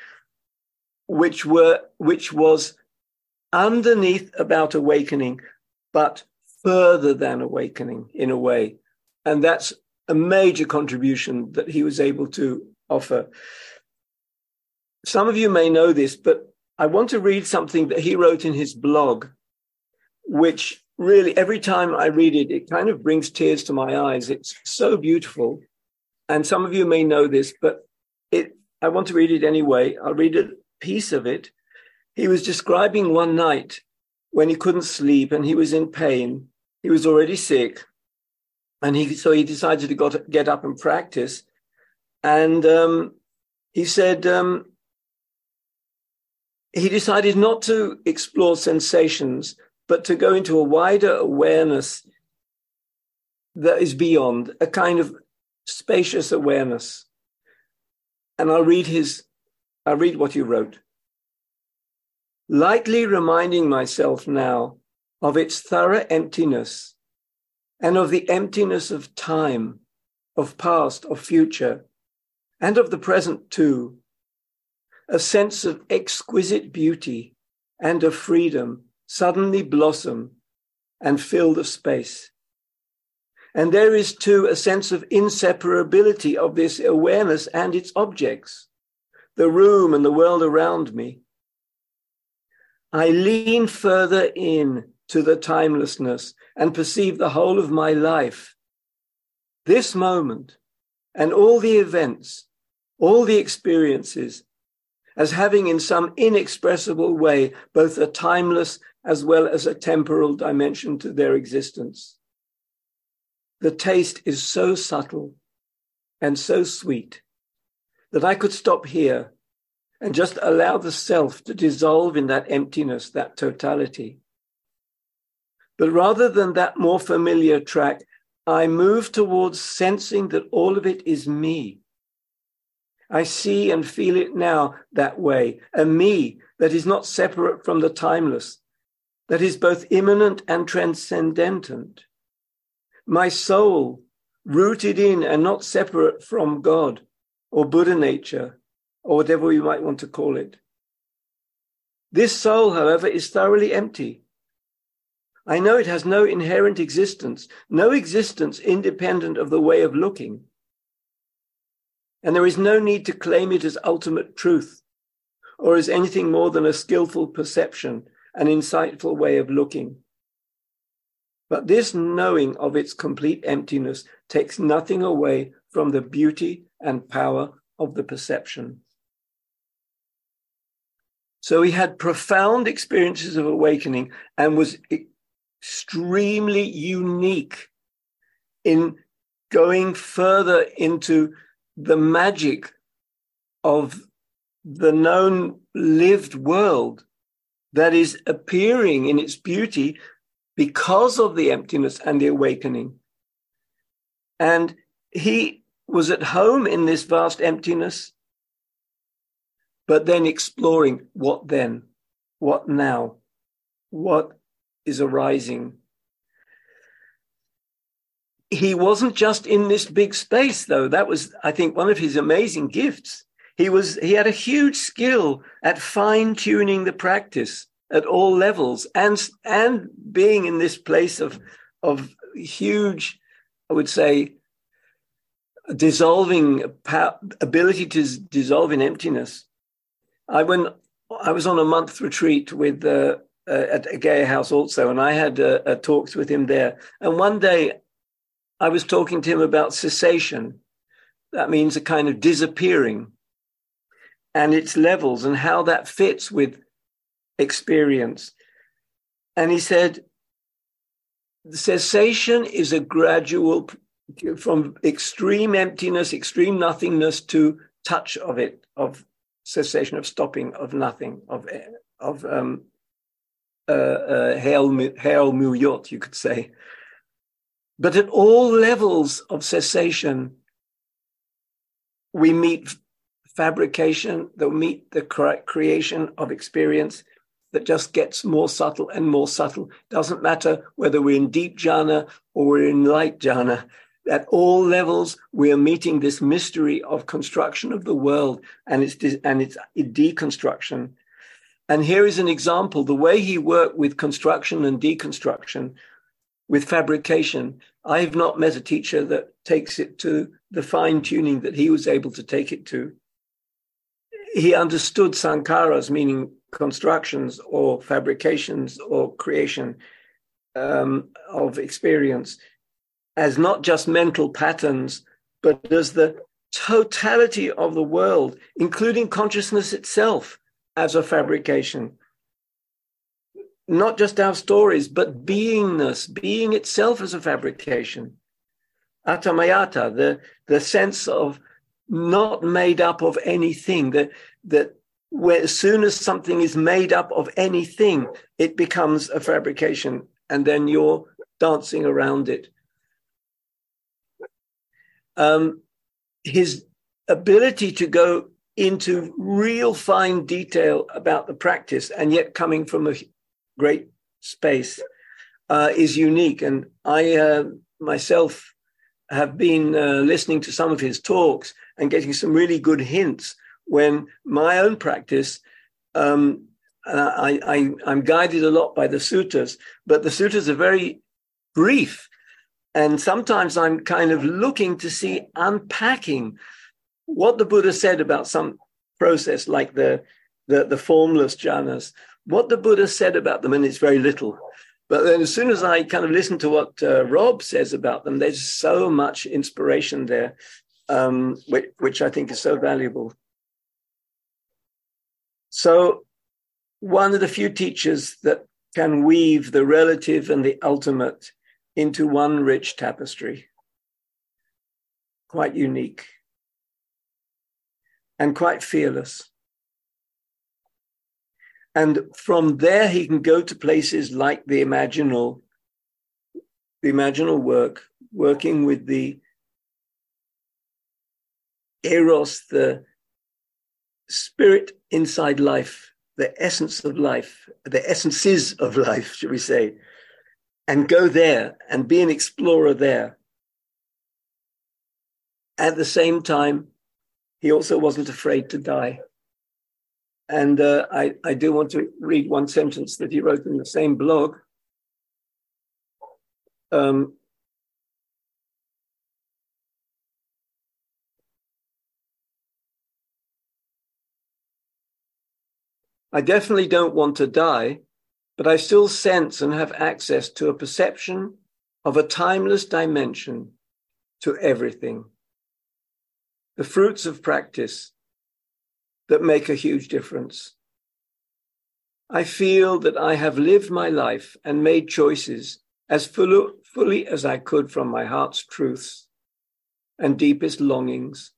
which were which was underneath about awakening but further than awakening in a way and that's a major contribution that he was able to offer some of you may know this but i want to read something that he wrote in his blog which really every time I read it, it kind of brings tears to my eyes. It's so beautiful. And some of you may know this, but it I want to read it anyway. I'll read a piece of it. He was describing one night when he couldn't sleep and he was in pain. He was already sick. And he so he decided to, to get up and practice. And um, he said um, he decided not to explore sensations, but to go into a wider awareness that is beyond a kind of spacious awareness. And I'll read his, I'll read what he wrote. Lightly reminding myself now of its thorough emptiness and of the emptiness of time, of past, of future, and of the present too, a sense of exquisite beauty and of freedom suddenly blossom and fill the space. And there is too a sense of inseparability of this awareness and its objects, the room and the world around me. I lean further in to the timelessness and perceive the whole of my life. This moment and all the events, all the experiences, as having in some inexpressible way both a timeless as well as a temporal dimension to their existence. The taste is so subtle and so sweet that I could stop here and just allow the self to dissolve in that emptiness, that totality. But rather than that more familiar track, I move towards sensing that all of it is me. I see and feel it now that way, a me that is not separate from the timeless, that is both immanent and transcendent. My soul, rooted in and not separate from God or Buddha nature, or whatever we might want to call it. This soul, however, is thoroughly empty. I know it has no inherent existence, no existence independent of the way of looking. And there is no need to claim it as ultimate truth or as anything more than a skillful perception an insightful way of looking. But this knowing of its complete emptiness takes nothing away from the beauty and power of the perception. So he had profound experiences of awakening and was extremely unique in going further into the magic of the known lived world that is appearing in its beauty because of the emptiness and the awakening. And he was at home in this vast emptiness, but then exploring what then, what now, what is arising. He wasn't just in this big space, though. That was, I think, one of his amazing gifts. He was he had a huge skill at fine tuning the practice at all levels and and being in this place of of huge, I would say, dissolving ability to dissolve in emptiness. I went. I was on a month retreat with uh, uh, at a Gaia house also, and I had uh, talks with him there. And one day, I was talking to him about cessation. That means a kind of disappearing, and its levels, and how that fits with experience. And he said, cessation is a gradual from extreme emptiness, extreme nothingness to touch of it, of cessation, of stopping, of nothing, of of um, uh, uh, Heil Muyot, you could say. But at all levels of cessation, we meet fabrication, that meet the creation of experience that just gets more subtle and more subtle. Doesn't matter whether we're in deep jhana or we're in light jhana. At all levels, we are meeting this mystery of construction of the world and its and its deconstruction. And here is an example: the way he worked with construction and deconstruction, with fabrication. I have not met a teacher that takes it to the fine tuning that he was able to take it to. He understood sankharas, meaning constructions or fabrications or creation um, of experience as not just mental patterns, but as the totality of the world, including consciousness itself as a fabrication. Not just our stories, but beingness, being itself as a fabrication. Atamayata, the, the sense of not made up of anything, that, that where as soon as something is made up of anything, it becomes a fabrication, and then you're dancing around it um, his ability to go into real fine detail about the practice and yet coming from a great space uh, is unique. And I uh, myself have been uh, listening to some of his talks and getting some really good hints when my own practice. Um, I, I'm guided a lot by the suttas, but the suttas are very brief and sometimes I'm kind of looking to see, unpacking what the Buddha said about some process like the, the, the formless jhanas, what the Buddha said about them, and it's very little. But then as soon as I kind of listen to what uh, Rob says about them, there's so much inspiration there, um, which, which I think is so valuable. So, one of the few teachers that can weave the relative and the ultimate into one rich tapestry. Quite unique and quite fearless. And from there, he can go to places like the imaginal, the imaginal work, working with the eros, the spirit inside life, the essence of life, the essences of life, should we say, and go there and be an explorer there. At the same time, he also wasn't afraid to die. And uh, I, I do want to read one sentence that he wrote in the same blog. Um, I definitely don't want to die, but I still sense and have access to a perception of a timeless dimension to everything. The fruits of practice that make a huge difference. I feel that I have lived my life and made choices as fully, fully as I could from my heart's truths and deepest longings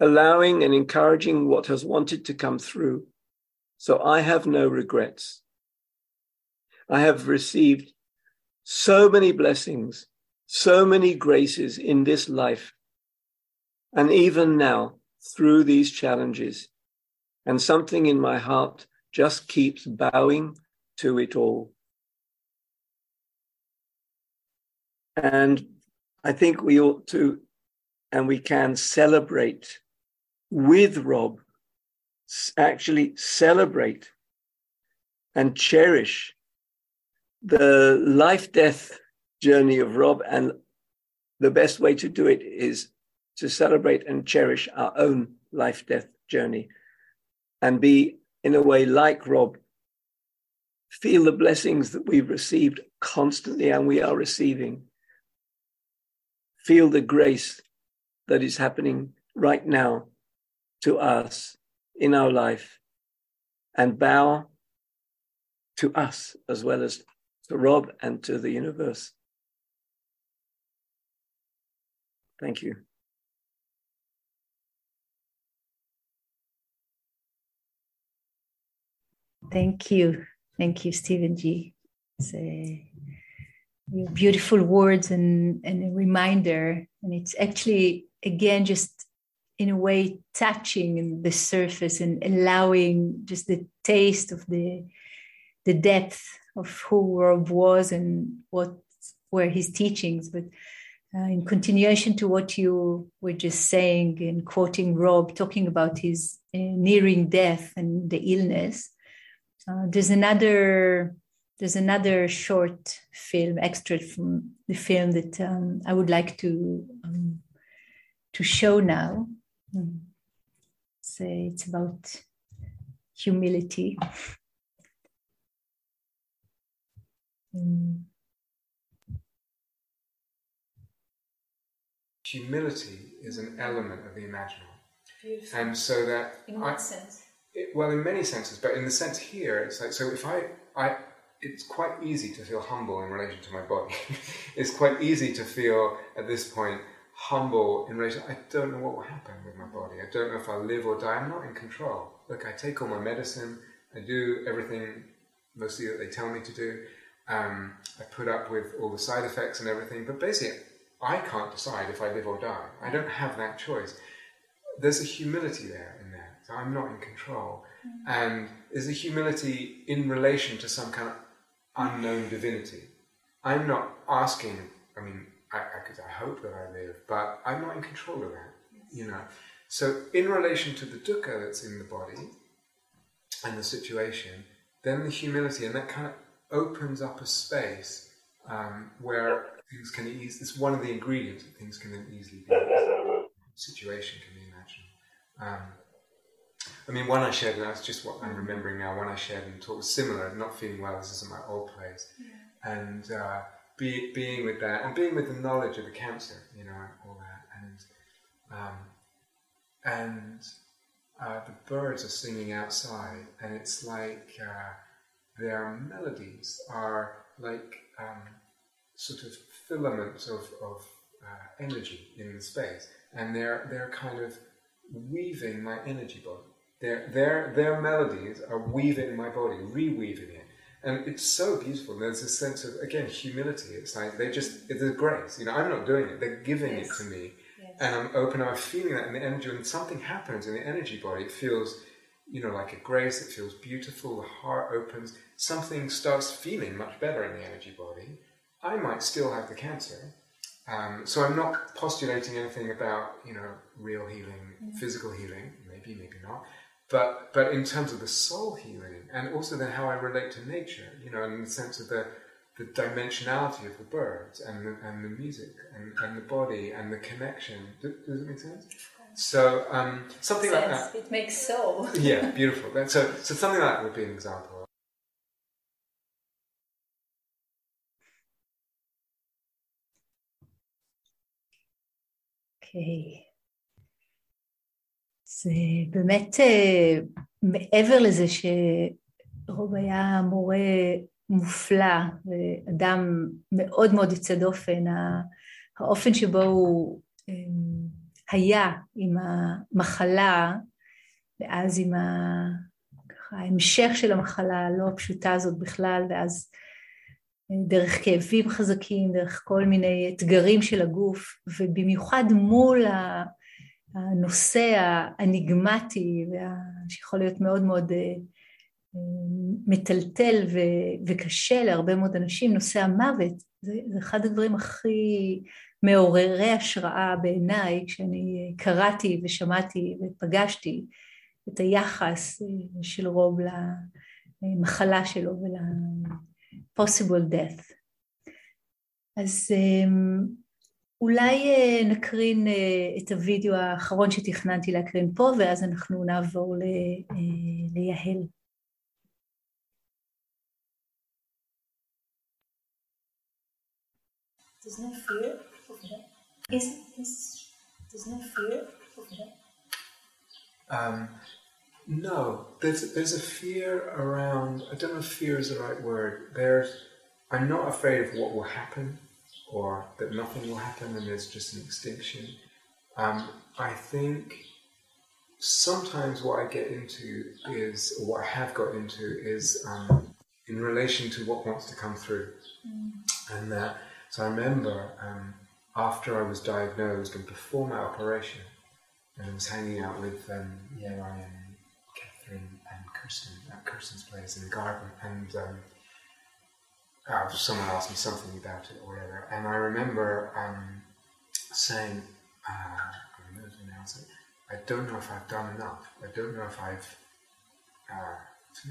allowing and encouraging what has wanted to come through. So I have no regrets. I have received so many blessings, so many graces in this life, and even now through these challenges. And something in my heart just keeps bowing to it all. And I think we ought to and we can celebrate with Rob, actually celebrate and cherish the life death journey of Rob. And the best way to do it is to celebrate and cherish our own life death journey and be, in a way, like Rob, feel the blessings that we've received constantly and we are receiving. Feel the grace that is happening right now to us in our life and bow to us as well as to Rob and to the universe. Thank you. Thank you. Thank you, Stephen G. It's a, beautiful words and, and a reminder. And it's actually, again, just in a way touching the surface and allowing just the taste of the the depth of who Rob was and what were his teachings. But uh, in continuation to what you were just saying and quoting Rob, talking about his uh, nearing death and the illness, uh, there's another there's another short film extract from the film that um, I would like to um, to show now. Mm. Say it's about humility. Mm. Humility is an element of the imaginal. Beautiful. And so that in what I, sense? It, well, in many senses, but in the sense here, it's like so. If I, I, it's quite easy to feel humble in relation to my body. it's quite easy to feel at this point humble in relation. I don't know what will happen with my body. I don't know if I'll live or die. I'm not in control. Look, I take all my medicine. I do everything mostly that they tell me to do. Um, I put up with all the side effects and everything, but basically, I can't decide if I live or die. I don't have that choice. There's a humility there. So I'm not in control. Mm-hmm. And there's a humility in relation to some kind of unknown divinity. I'm not asking, I mean, I, I, I hope that I live, but I'm not in control of that, yes. you know. So, in relation to the dukkha that's in the body and the situation, then the humility and that kind of opens up a space um, where things can ease. It's one of the ingredients that things can then easily be. Situation can be imagined. Um, I mean, one I shared, and that's just what I'm remembering now. One I shared and talked was similar. Not feeling well. This isn't my old place, yeah. and uh, be, being with that, and being with the knowledge of the cancer, you know, and all that, and um, and uh, the birds are singing outside, and it's like. Uh, their melodies are like um, sort of filaments of, of uh, energy in the space, and they're they're kind of weaving my energy body. Their their their melodies are weaving in my body, reweaving it, and it's so beautiful. There's a sense of again humility. It's like they just it's a grace. You know, I'm not doing it; they're giving yes. it to me, yes. and I'm open. I'm feeling that in the energy, and something happens in the energy body. It feels you know, like a grace, it feels beautiful, the heart opens, something starts feeling much better in the energy body. I might still have the cancer. Um, so I'm not postulating anything about, you know, real healing, mm-hmm. physical healing, maybe, maybe not. But, but in terms of the soul healing, and also then how I relate to nature, you know, in the sense of the, the dimensionality of the birds and the, and the music and, and the body and the connection. Does, it make sense? So um, something sense. like that. It makes soul. yeah, beautiful. So, so something like that would be an example. Okay. זה באמת מעבר לזה שרוב היה מורה מופלא ואדם מאוד מאוד יוצא דופן, האופן שבו הוא היה עם המחלה, ואז עם ה... ההמשך של המחלה הלא הפשוטה הזאת בכלל, ואז דרך כאבים חזקים, דרך כל מיני אתגרים של הגוף, ובמיוחד מול הנושא האניגמטי, שיכול להיות מאוד מאוד אה, אה, מטלטל וקשה להרבה מאוד אנשים, נושא המוות, זה, זה אחד הדברים הכי מעוררי השראה בעיניי, כשאני קראתי ושמעתי ופגשתי את היחס אה, של רוב למחלה שלו ול... possible death. אז אולי uh, נקרין uh, את הוידאו האחרון שתכננתי להקרין פה, ואז אנחנו נעבור ל, uh, ליהל. There's no fear of that. Is, is, there's no fear of that. Um, No, there's there's a fear around. I don't know if fear is the right word. There's I'm not afraid of what will happen, or that nothing will happen and there's just an extinction. Um, I think sometimes what I get into is, or what I have got into is um, in relation to what wants to come through, mm. and that. So I remember um, after I was diagnosed and before my operation, and I was hanging out with um, yeah, Ryan Catherine and Kirsten at Kirsten's place in the garden, and um, uh, someone asked me something about it or whatever, and I remember um, saying, uh, I don't know now, I don't know if I've done enough. I don't know if I've, uh,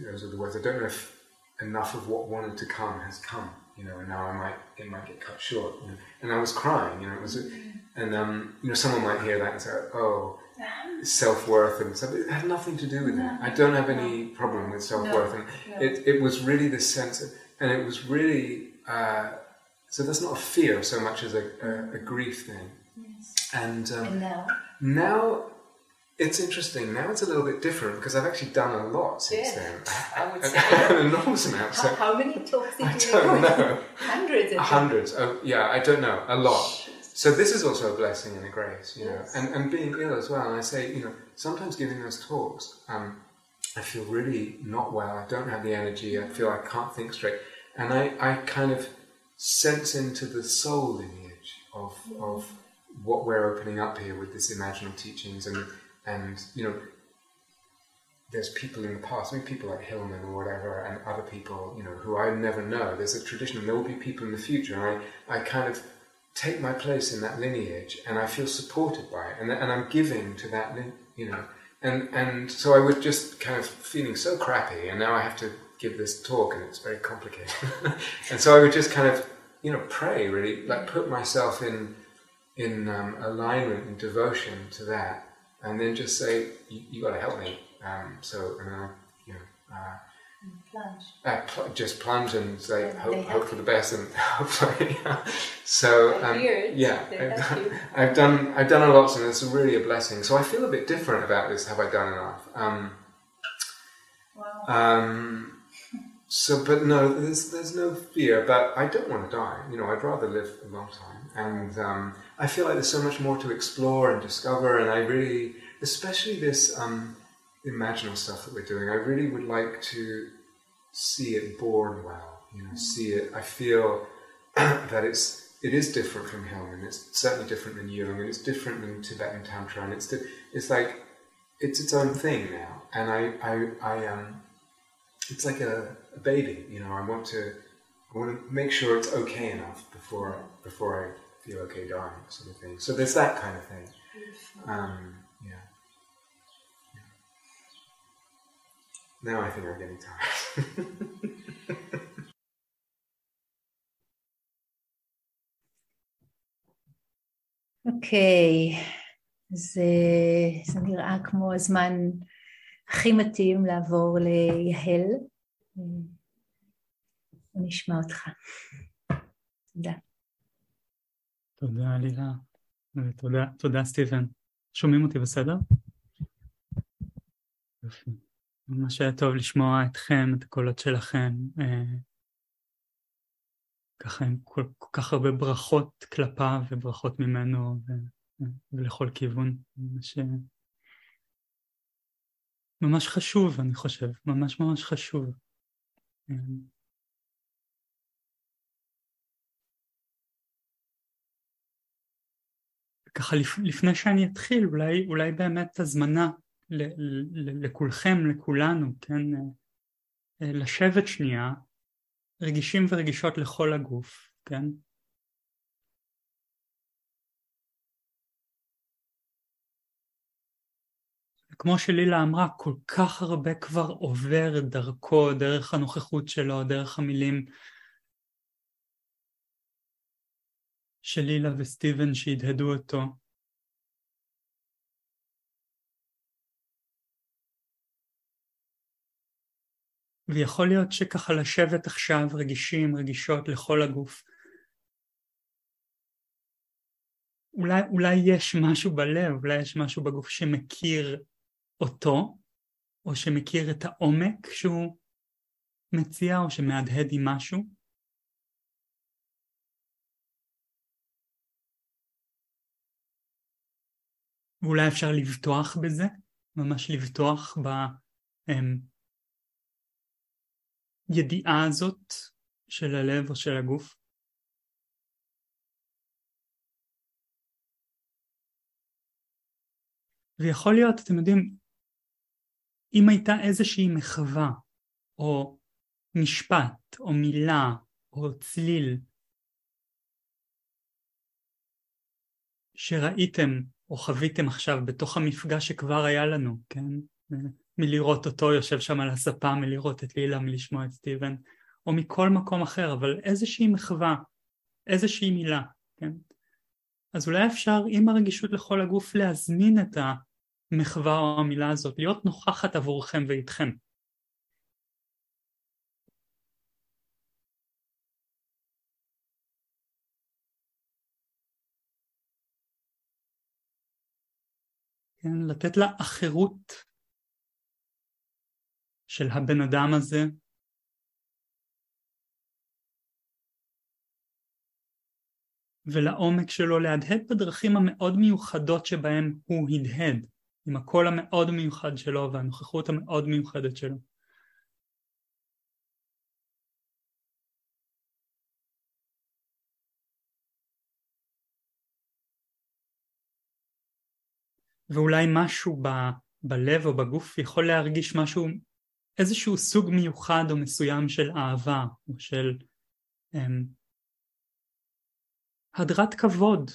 those are the words, I don't know if enough of what wanted to come has come, you know, and now I might, it might get cut short. You know? And I was crying, you know, it was, and, um, you know, someone might hear that and say, oh, self worth and stuff. It had nothing to do with that. I don't have any problem with self worth, and it, it was really this sense, of, and it was really uh, so that's not a fear so much as a, a, a grief thing. Yes. And, um, and now, now it's interesting. Now it's a little bit different because I've actually done a lot since yes. then. I would say an enormous amount. How, how many talks did I you don't know. Hundreds. Hundreds. Oh, yeah, I don't know. A lot. So this is also a blessing and a grace, you know, and, and being ill as well. And I say, you know, sometimes giving those talks, um, I feel really not well. I don't have the energy. I feel I can't think straight, and I, I kind of sense into the soul lineage of of what we're opening up here with this imaginal teachings, and and you know, there's people in the past, I mean, people like Hillman or whatever, and other people, you know, who I never know. There's a tradition, and there will be people in the future. And I, I kind of take my place in that lineage, and I feel supported by it, and, and I'm giving to that, you know, and and so I was just kind of feeling so crappy, and now I have to give this talk, and it's very complicated, and so I would just kind of, you know, pray really, like put myself in in um, alignment and devotion to that, and then just say, you, you got to help me. Um, so, and I, you know. Uh, Plunge. uh, pl- just plunge and say And hope, hope for the best and hopefully so um, yeah I've done. I've done I've done a lot and it's really a blessing so I feel a bit different about this have I done enough um, Wow. So but no there's there's no fear but I don't want to die you know I'd rather live a long time and um, I feel like there's so much more to explore and discover and I really especially this um, imaginal stuff that we're doing I really would like to see it born well. You know, see it. I feel that it's it is different from Hillman. It's certainly different than Jung, and it's different than Tibetan Tantra, and it's di- it's like it's its own thing now. And I I, I um, it's like a, a baby. You know, I want to I want to make sure it's okay enough before before I feel okay dying, sort of thing. So there's that kind of thing. Um, yeah. Now I think I'm getting tired. אוקיי, אז אה, זה נראה כמו הזמן הכי מתאים לעבור ליהל. אה, נשמע אותך. תודה. תודה לילה, ותודה תודה סטיבן. שומעים אותי בסדר? יופי. ממש היה טוב לשמוע אתכם, את הקולות שלכם. אה, ככה עם כל, כל כך הרבה ברכות כלפיו וברכות ממנו, ולכל כיוון. ממש, ממש חשוב, אני חושב, ממש ממש חשוב. ככה לפני שאני אתחיל, אולי, אולי באמת הזמנה לכולכם, לכולנו, כן, אה, לשבת שנייה, רגישים ורגישות לכל הגוף, כן? כמו שלילה אמרה, כל כך הרבה כבר עובר דרכו, דרך הנוכחות שלו, דרך המילים של לילה וסטיבן שהדהדו אותו. ויכול להיות שככה לשבת עכשיו רגישים, רגישות לכל הגוף. אולי, אולי יש משהו בלב, אולי יש משהו בגוף שמכיר אותו, או שמכיר את העומק שהוא מציע, או שמהדהד עם משהו. ואולי אפשר לבטוח בזה, ממש לבטוח בידיעה הזאת של הלב או של הגוף. ויכול להיות, אתם יודעים, אם הייתה איזושהי מחווה, או משפט, או מילה, או צליל, שראיתם או חוויתם עכשיו בתוך המפגש שכבר היה לנו, כן? מלראות אותו יושב שם על הספה, מלראות את לילה, מלשמוע את סטיבן, או מכל מקום אחר, אבל איזושהי מחווה, איזושהי מילה, כן? אז אולי אפשר עם הרגישות לכל הגוף להזמין את המחווה או המילה הזאת, להיות נוכחת עבורכם ואיתכם. כן, לתת לה אחרות של הבן אדם הזה ולעומק שלו להדהד בדרכים המאוד מיוחדות שבהם הוא הדהד, עם הקול המאוד מיוחד שלו והנוכחות המאוד מיוחדת שלו. ואולי משהו ב, בלב או בגוף יכול להרגיש משהו, איזשהו סוג מיוחד או מסוים של אהבה או של um, הדרת כבוד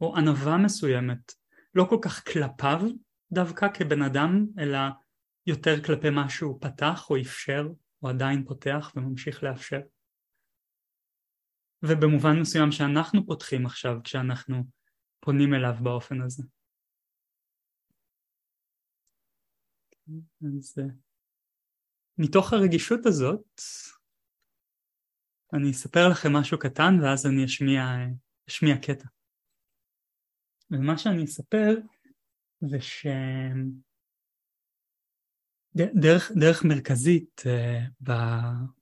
או ענווה מסוימת, לא כל כך כלפיו דווקא כבן אדם, אלא יותר כלפי מה שהוא פתח או אפשר, או עדיין פותח וממשיך לאפשר. ובמובן מסוים שאנחנו פותחים עכשיו כשאנחנו פונים אליו באופן הזה. אז אה, מתוך הרגישות הזאת אני אספר לכם משהו קטן ואז אני אשמיע, אשמיע קטע. ומה שאני אספר זה שדרך דרך מרכזית אה,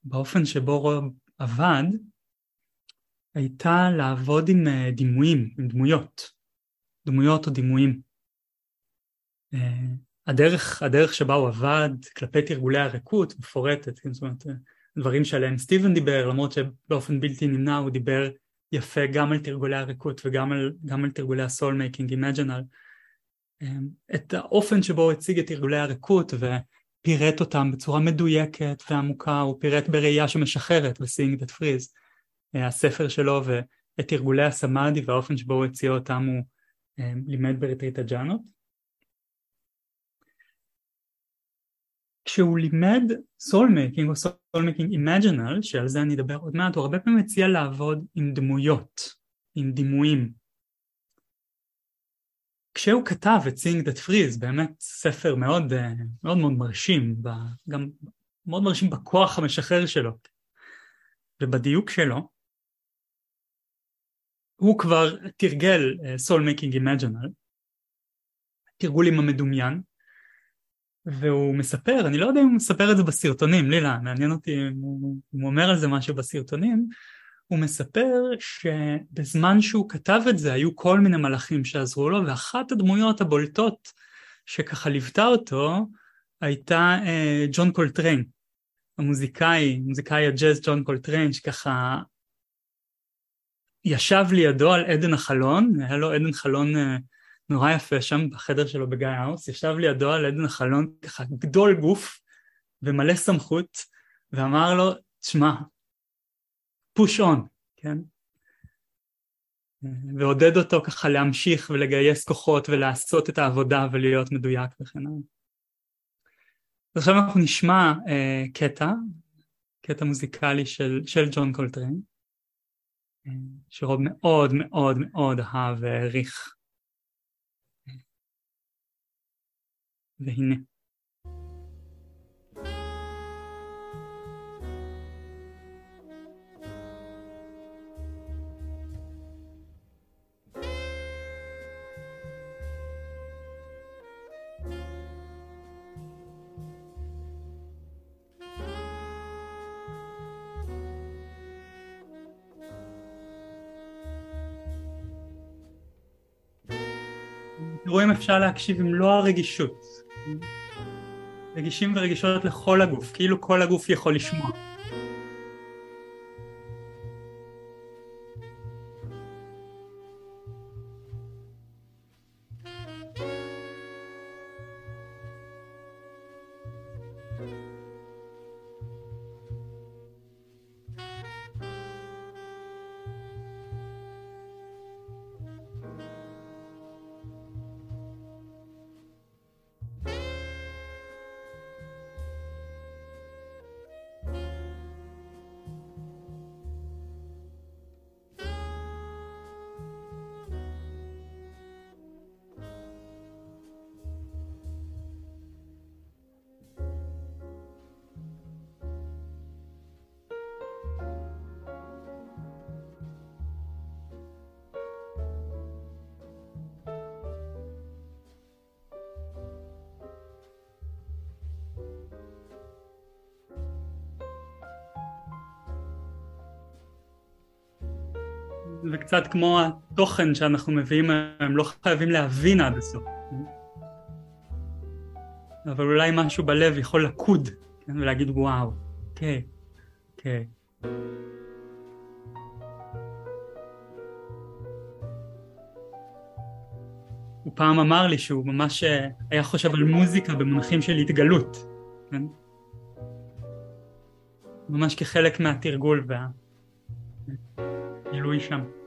באופן שבו רוב עבד הייתה לעבוד עם אה, דימויים, עם דמויות, דמויות או דימויים. הדרך, הדרך שבה הוא עבד כלפי תרגולי הריקות מפורטת, כן, זאת אומרת, דברים שעליהם סטיבן דיבר, למרות שבאופן בלתי נמנע הוא דיבר יפה גם על תרגולי הריקות וגם על, על תרגולי ה soulmaking imaginal, את האופן שבו הוא הציג את תרגולי הריקות ופירט אותם בצורה מדויקת ועמוקה, הוא פירט בראייה שמשחררת ב- Seeing That Frees, אה, הספר שלו ואת תרגולי הסמאדהי והאופן שבו הוא הציע אותם הוא אה, לימד בריטריט הג'אנות. כשהוא לימד soulmaking או soulmaking imaginal, שעל זה אני אדבר עוד מעט, הוא הרבה פעמים הציע לעבוד עם דמויות, עם דימויים. כשהוא כתב את Seeing That Frees, באמת ספר מאוד אה, מאוד, מאוד מרשים, גם מאוד מרשים בכוח המשחרר שלו. ובדיוק שלו, הוא כבר תרגל soulmaking imaginal, תרגול עם המדומיין, והוא מספר, אני לא יודע אם הוא מספר את זה בסרטונים, לילה, מעניין אותי אם הוא, אם הוא אומר על זה משהו בסרטונים, הוא מספר שבזמן שהוא כתב את זה היו כל מיני מלאכים שעזרו לו, ואחת הדמויות הבולטות שככה ליוותה אותו הייתה אה, ג'ון קולטריין, המוזיקאי, מוזיקאי הג'אז ג'ון קולטריין, שככה ישב לידו על אדן החלון, היה לו אדן חלון אה, נורא יפה שם בחדר שלו ב Gaia House, ישב לידו על אדן החלון ככה גדול גוף ומלא סמכות, ואמר לו, תשמע, push on, כן? ועודד אותו ככה להמשיך ולגייס כוחות ולעשות את העבודה ולהיות מדויק וכן הלאה. עכשיו אנחנו נשמע אה, קטע, קטע מוזיקלי של, של ג'ון קולטריין, אה, שרוב מאוד מאוד מאוד אהב והעריך. והנה. תראו אם אפשר להקשיב עם מלוא הרגישות. רגישים ורגישות לכל הגוף, כאילו כל הגוף יכול לשמוע. קצת כמו התוכן שאנחנו מביאים, הם לא חייבים להבין עד הסוף. אבל אולי משהו בלב יכול לקוד, כן, ולהגיד וואו, אוקיי, אוקיי. הוא פעם אמר לי שהוא ממש היה חושב על מוזיקה במונחים של התגלות, כן? ממש כחלק מהתרגול והגילוי שם.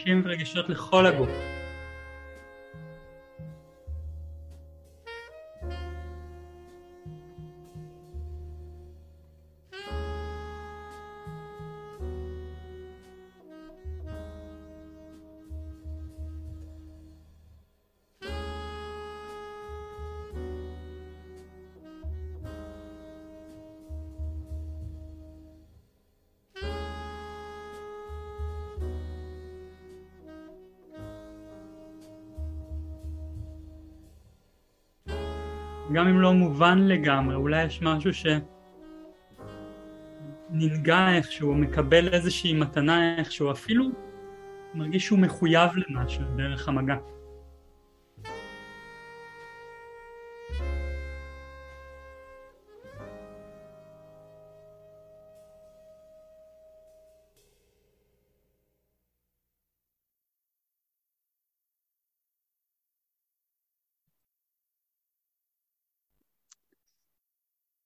מרגישים ורגישות לכל הגוף. גם אם לא מובן לגמרי, אולי יש משהו שננגע איכשהו, מקבל איזושהי מתנה איכשהו, אפילו מרגיש שהוא מחויב למשהו דרך המגע.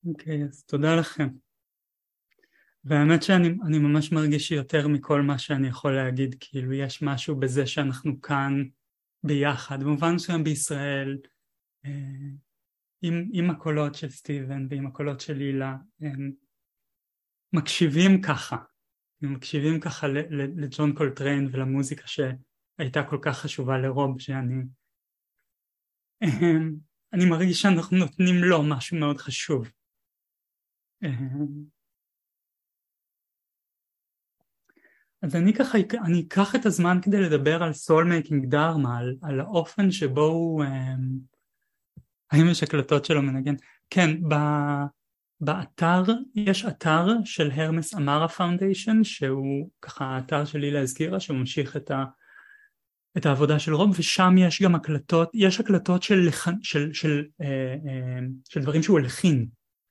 אוקיי, okay, אז תודה לכם. והאמת שאני ממש מרגיש יותר מכל מה שאני יכול להגיד, כאילו יש משהו בזה שאנחנו כאן ביחד, במובן מסוים בישראל, אה, עם, עם הקולות של סטיבן ועם הקולות של לילה, הם מקשיבים ככה, הם מקשיבים ככה לג'ון קולטריין ולמוזיקה שהייתה כל כך חשובה לרוב, שאני אני מרגיש שאנחנו נותנים לו משהו מאוד חשוב. אז אני ככה, אני אקח את הזמן כדי לדבר על soulmaking Dharma, על, על האופן שבו הוא, האם יש הקלטות שלו מנגן? כן, ב, באתר, יש אתר של Hermes Amara Foundation, שהוא ככה האתר שלי להזכירה, שממשיך את ה... את העבודה של רוב ושם יש גם הקלטות, יש הקלטות של, של, של, של, אה, אה, של דברים שהוא הלחין,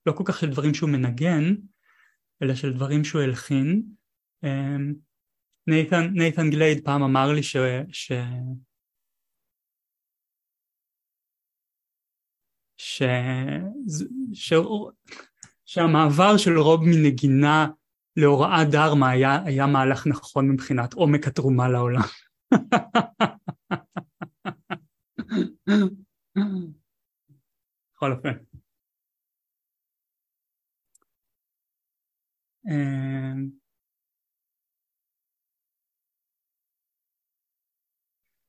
לא כל כך של דברים שהוא מנגן, אלא של דברים שהוא הלחין. אה, נייתן, נייתן גלייד פעם אמר לי ש... ש... ש... ש... שהמעבר של רוב מנגינה להוראת דרמה היה, היה מהלך נכון מבחינת עומק התרומה לעולם. בכל אופן. אמ,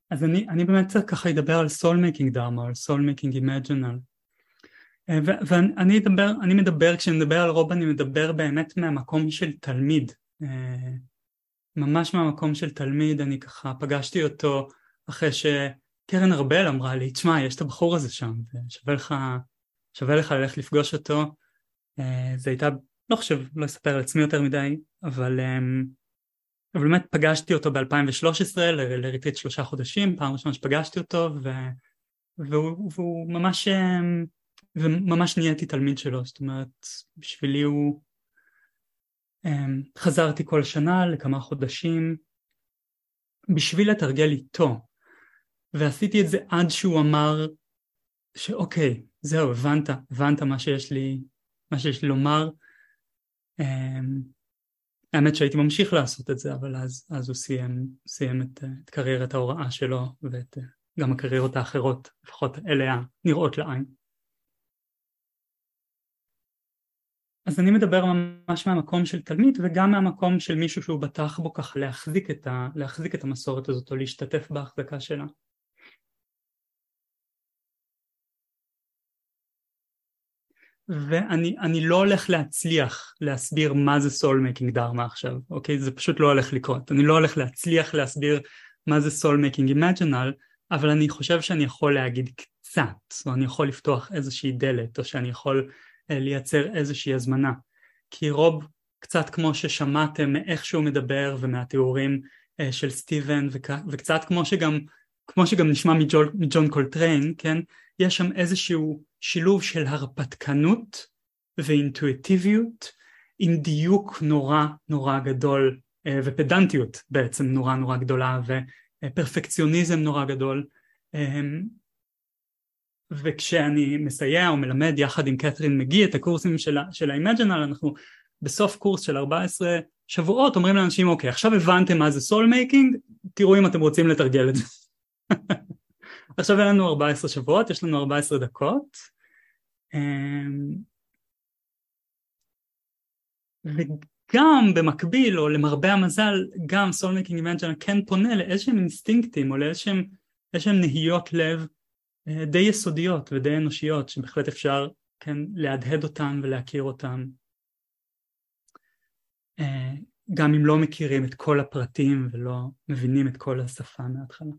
אז אני, אני באמת קצת ככה אדבר על soulmaking Dharma, על soulmaking imaginal. ואני אדבר, אני מדבר, כשאני מדבר על רוב אני מדבר באמת מהמקום של תלמיד. אה, ממש מהמקום של תלמיד, אני ככה פגשתי אותו אחרי שקרן ארבל אמרה לי, תשמע, יש את הבחור הזה שם, ושווה לך, שווה לך ללכת לפגוש אותו. אה, זה הייתה, לא חושב, לא אספר על עצמי יותר מדי, אבל, אמ, אבל באמת פגשתי אותו ב-2013 לריטריט שלושה חודשים, פעם ראשונה שפגשתי אותו, ו, והוא, והוא ממש, אמ, וממש נהייתי תלמיד שלו, זאת אומרת, בשבילי הוא אמ, חזרתי כל שנה לכמה חודשים בשביל לתרגל איתו. ועשיתי את זה עד שהוא אמר שאוקיי זהו הבנת הבנת מה שיש לי מה שיש לי לומר האמת שהייתי ממשיך לעשות את זה אבל אז, אז הוא סיים, סיים את, את קריירת ההוראה שלו ואת גם הקריירות האחרות לפחות אלה הנראות לעין אז אני מדבר ממש מהמקום של תלמיד וגם מהמקום של מישהו שהוא בטח בו ככה להחזיק את, ה, להחזיק את המסורת הזאת או להשתתף בהחזקה שלה. ואני לא הולך להצליח להסביר מה זה soulmaking Dharma עכשיו, אוקיי? זה פשוט לא הולך לקרות. אני לא הולך להצליח להסביר מה זה soulmaking imaginal, אבל אני חושב שאני יכול להגיד קצת, או אני יכול לפתוח איזושהי דלת, או שאני יכול אה, לייצר איזושהי הזמנה. כי רוב, קצת כמו ששמעתם מאיך שהוא מדבר ומהתיאורים אה, של סטיבן וקצת כמו שגם, כמו שגם נשמע מג'ון, מג'ון קולטריין, כן? יש שם איזשהו שילוב של הרפתקנות ואינטואיטיביות עם דיוק נורא נורא גדול אה, ופדנטיות בעצם נורא נורא גדולה ופרפקציוניזם נורא גדול. וכשאני מסייע או מלמד יחד עם קתרין מגי את הקורסים של ה-Imaginal אנחנו בסוף קורס של 14 שבועות אומרים לאנשים אוקיי עכשיו הבנתם מה זה soulmaking תראו אם אתם רוצים לתרגל את זה. עכשיו אין לנו 14 שבועות יש לנו 14 דקות. אמ, וגם במקביל או למרבה המזל גם soulmaking imaginal כן פונה לאיזשהם אינסטינקטים או לאיזשהם נהיות לב אה, די יסודיות ודי אנושיות שבהחלט אפשר כן להדהד אותן ולהכיר אותן אה, גם אם לא מכירים את כל הפרטים ולא מבינים את כל השפה מההתחלה.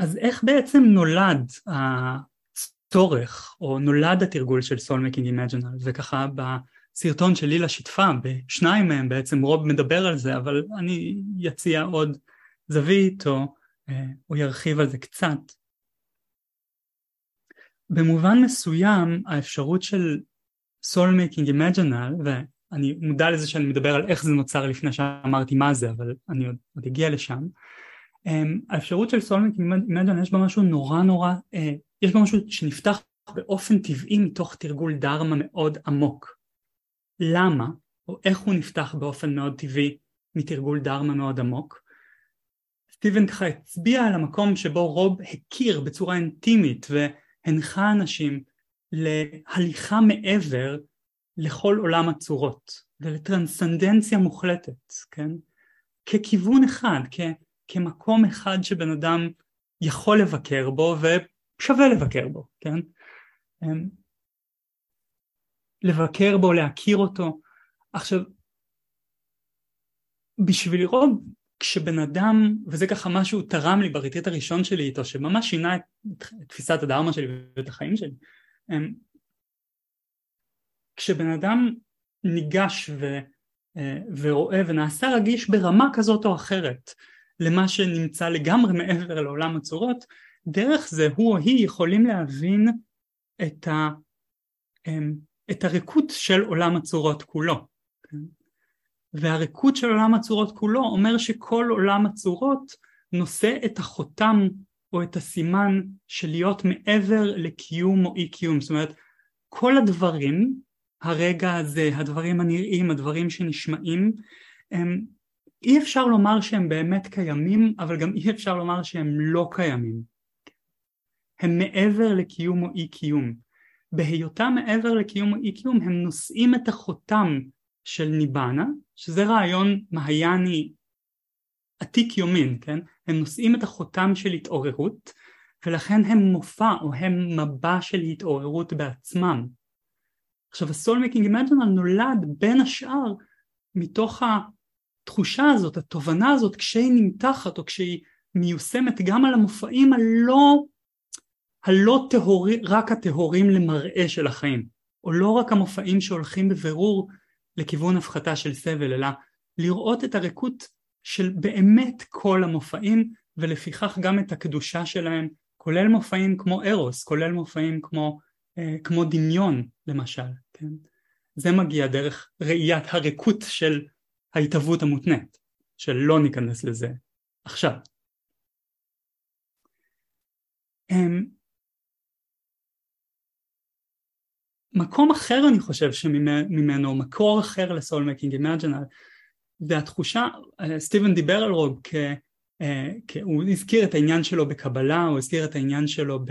אז איך בעצם נולד הצורך או נולד התרגול של soulmaking imaginal וככה בסרטון שלילה שיתפה בשניים מהם בעצם רוב מדבר על זה אבל אני יציע עוד זווית או אה, הוא ירחיב על זה קצת. במובן מסוים האפשרות של soul making imaginal ואני מודע לזה שאני מדבר על איך זה נוצר לפני שאמרתי מה זה אבל אני עוד, עוד אגיע לשם האפשרות של making imaginal יש בה משהו נורא נורא uh, יש גם משהו שנפתח באופן טבעי מתוך תרגול דרמה מאוד עמוק. למה, או איך הוא נפתח באופן מאוד טבעי מתרגול דרמה מאוד עמוק? סטיבן ככה הצביע על המקום שבו רוב הכיר בצורה אינטימית והנחה אנשים להליכה מעבר לכל עולם הצורות ולטרנסנדנציה מוחלטת, כן? ככיוון אחד, כ, כמקום אחד שבן אדם יכול לבקר בו ושווה לבקר בו, כן? אמ, לבקר בו, להכיר אותו. עכשיו, בשביל רוב, כשבן אדם, וזה ככה מה שהוא תרם לי בריטריט הראשון שלי איתו, שממש שינה את, את תפיסת הדרמה שלי ואת החיים שלי, אמ, כשבן אדם ניגש ו, אה, ורואה ונעשה רגיש ברמה כזאת או אחרת למה שנמצא לגמרי מעבר לעולם הצורות, דרך זה הוא או היא יכולים להבין את, ה, אמ, את הריקות של עולם הצורות כולו. והריקות של עולם הצורות כולו אומר שכל עולם הצורות נושא את החותם או את הסימן של להיות מעבר לקיום או אי קיום. זאת אומרת, כל הדברים, הרגע הזה, הדברים הנראים, הדברים שנשמעים, הם, אי אפשר לומר שהם באמת קיימים, אבל גם אי אפשר לומר שהם לא קיימים. הם מעבר לקיום או אי קיום. בהיותם מעבר לקיום או אי קיום הם נושאים את החותם של ניבאנה, שזה רעיון מהיאני עתיק יומין, כן? הם נושאים את החותם של התעוררות ולכן הם מופע או הם מבע של התעוררות בעצמם. עכשיו making imaginal נולד בין השאר מתוך התחושה הזאת, התובנה הזאת כשהיא נמתחת או כשהיא מיושמת גם על המופעים הלא הלא טהורי, רק הטהורים לכאורה של החיים, או לא רק המופעים שהולכים בבירור לכיוון הפחתה של סבל, אלא לראות את הריקות של באמת כל המופעים, ולפיכך גם את הקדושה שלהם, כולל מופעים כמו ארוס, כולל מופעים כמו, אה, כמו דמיון למשל, כן? זה מגיע דרך ראיית הריקות של ההתהוות המותנית, שלא ניכנס לזה עכשיו. אמ, מקום אחר אני חושב שממנו, מקור אחר ל soulmaking imaginal, והתחושה, אה, סטיבן דיבר על רוב, כ, אה, כ, הוא הזכיר את העניין שלו בקבלה, הוא הזכיר את העניין שלו ב,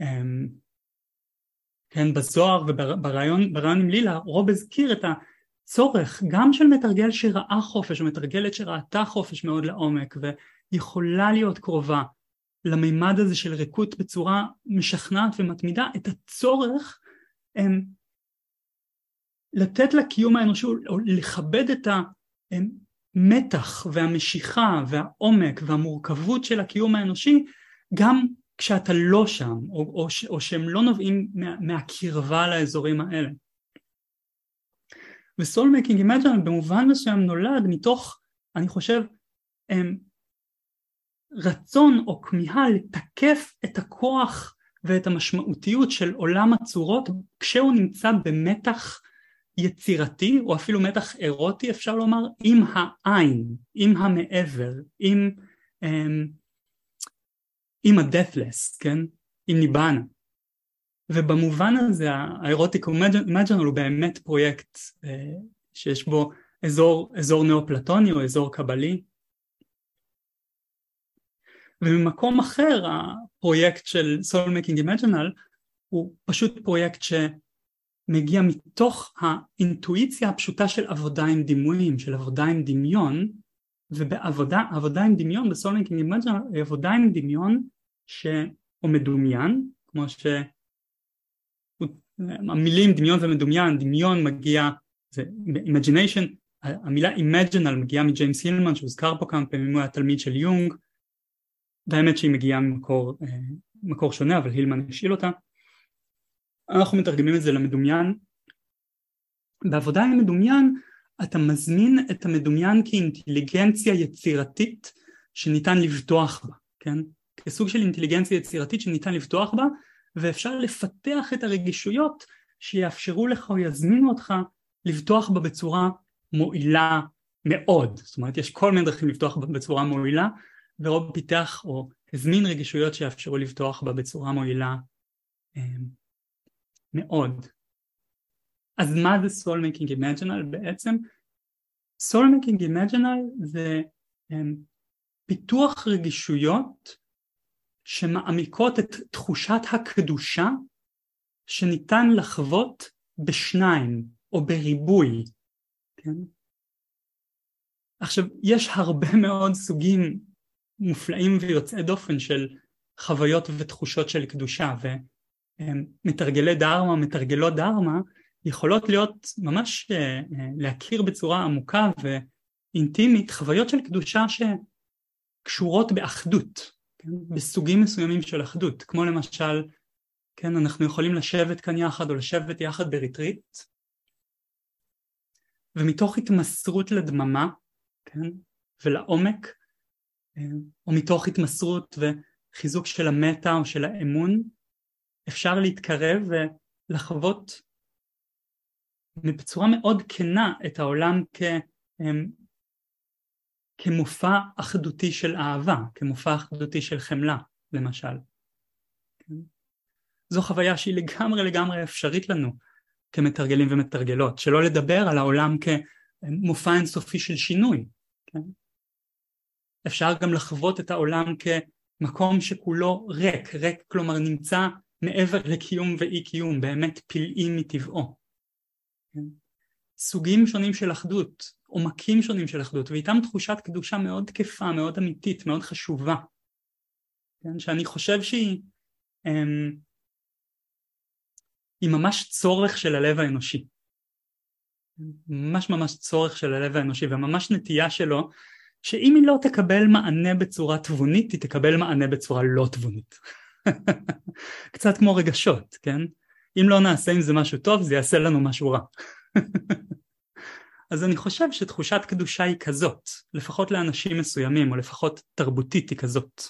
אמ, כן, בזוהר וברעיון עם לילה, רוב הזכיר את הצורך גם של מתרגל שראה חופש, או מתרגלת שראתה חופש מאוד לעומק, ויכולה להיות קרובה למימד הזה של ריקות בצורה משכנעת ומתמידה, את הצורך הם לתת לקיום האנושי או לכבד את המתח והמשיכה והעומק והמורכבות של הקיום האנושי גם כשאתה לא שם או, או, או שהם לא נובעים מה, מהקרבה לאזורים האלה. ו Soul Making Imaginal במובן מסוים נולד מתוך אני חושב רצון או כמיהה לתקף את הכוח ואת המשמעותיות של עולם הצורות כשהוא נמצא במתח יצירתי או אפילו מתח אירוטי אפשר לומר עם האין, עם המעבר, עם, um, עם ה-deathless, כן? עם ניבאנה. ובמובן הזה ה Erotic Imaginal הוא באמת פרויקט uh, שיש בו אזור, אזור נאו-פלטוני או אזור קבלי. וממקום אחר הפרויקט של Soul Making Imaginal הוא פשוט פרויקט שמגיע מתוך האינטואיציה הפשוטה של עבודה עם דימויים, של עבודה עם דמיון ובעבודה עבודה עם דמיון ב-Soul Making Imaginal היא עבודה עם דמיון שהוא מדומיין כמו ש... המילים דמיון ומדומיין, דמיון מגיע, זה imagination, המילה imaginal מגיעה מג'יימס הילמן שהוזכר פה כמה פעמים הוא היה תלמיד של יונג והאמת שהיא מגיעה ממקור אה, מקור שונה אבל הילמן השאיל אותה אנחנו מתרגמים את זה למדומיין בעבודה עם מדומיין אתה מזמין את המדומיין כאינטליגנציה יצירתית שניתן לבטוח בה, כן? כסוג של אינטליגנציה יצירתית שניתן לבטוח בה ואפשר לפתח את הרגישויות שיאפשרו לך או יזמינו אותך לבטוח בה בצורה מועילה מאוד, זאת אומרת יש כל מיני דרכים לפתוח בה בצורה מועילה ורוב פיתח או הזמין רגישויות שיאפשרו לבטוח בה בצורה מועילה אמ, מאוד. אז מה זה soul making imaginal בעצם? soul making imaginal זה um, פיתוח רגישויות שמעמיקות את תחושת הקדושה שניתן לחוות בשניים או בריבוי, כן? עכשיו יש הרבה מאוד סוגים מופלאים ויוצאי דופן של חוויות ותחושות של קדושה ומתרגלי דרמה, מתרגלות דרמה יכולות להיות ממש אה, אה, להכיר בצורה עמוקה ואינטימית חוויות של קדושה שקשורות באחדות, כן? בסוגים מסוימים של אחדות, כמו למשל, כן, אנחנו יכולים לשבת כאן יחד או לשבת יחד בריטריט ומתוך התמסרות לדממה, כן, ולעומק, אה, או מתוך התמסרות וחיזוק של המטה או של האמון, אפשר להתקרב ולחוות בצורה מאוד כנה את העולם כ, אמ, כמופע אחדותי של אהבה, כמופע אחדותי של חמלה למשל. כן? זו חוויה שהיא לגמרי לגמרי אפשרית לנו כמתרגלים ומתרגלות, שלא לדבר על העולם כמופע אינסופי של שינוי. כן? אפשר גם לחוות את העולם כמקום שכולו ריק, ריק כלומר נמצא מעבר לקיום ואי קיום, באמת פלאי מטבעו. כן? סוגים שונים של אחדות, עומקים שונים של אחדות, ואיתם תחושת קדושה מאוד תקפה, מאוד אמיתית, מאוד חשובה, כן? שאני חושב שהיא אמ, היא ממש צורך של הלב האנושי. ממש ממש צורך של הלב האנושי וממש נטייה שלו שאם היא לא תקבל מענה בצורה תבונית היא תקבל מענה בצורה לא תבונית. קצת כמו רגשות, כן? אם לא נעשה עם זה משהו טוב זה יעשה לנו משהו רע. אז אני חושב שתחושת קדושה היא כזאת, לפחות לאנשים מסוימים, או לפחות תרבותית היא כזאת.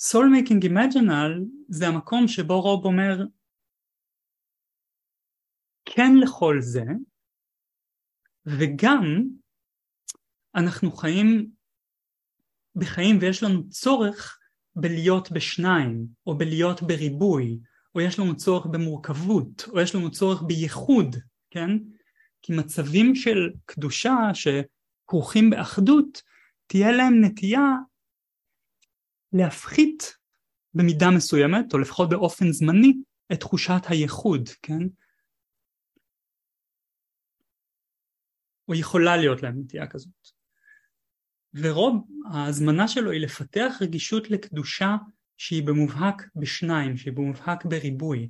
Soul Making Imaginal זה המקום שבו רוב אומר כן לכל זה, וגם אנחנו חיים בחיים ויש לנו צורך בלהיות בשניים, או בלהיות בריבוי, או יש לנו צורך במורכבות, או יש לנו צורך בייחוד, כן? כי מצבים של קדושה שכרוכים באחדות, תהיה להם נטייה להפחית במידה מסוימת, או לפחות באופן זמני, את תחושת הייחוד, כן? או יכולה להיות להם נטייה כזאת. ורוב ההזמנה שלו היא לפתח רגישות לקדושה שהיא במובהק בשניים, שהיא במובהק בריבוי.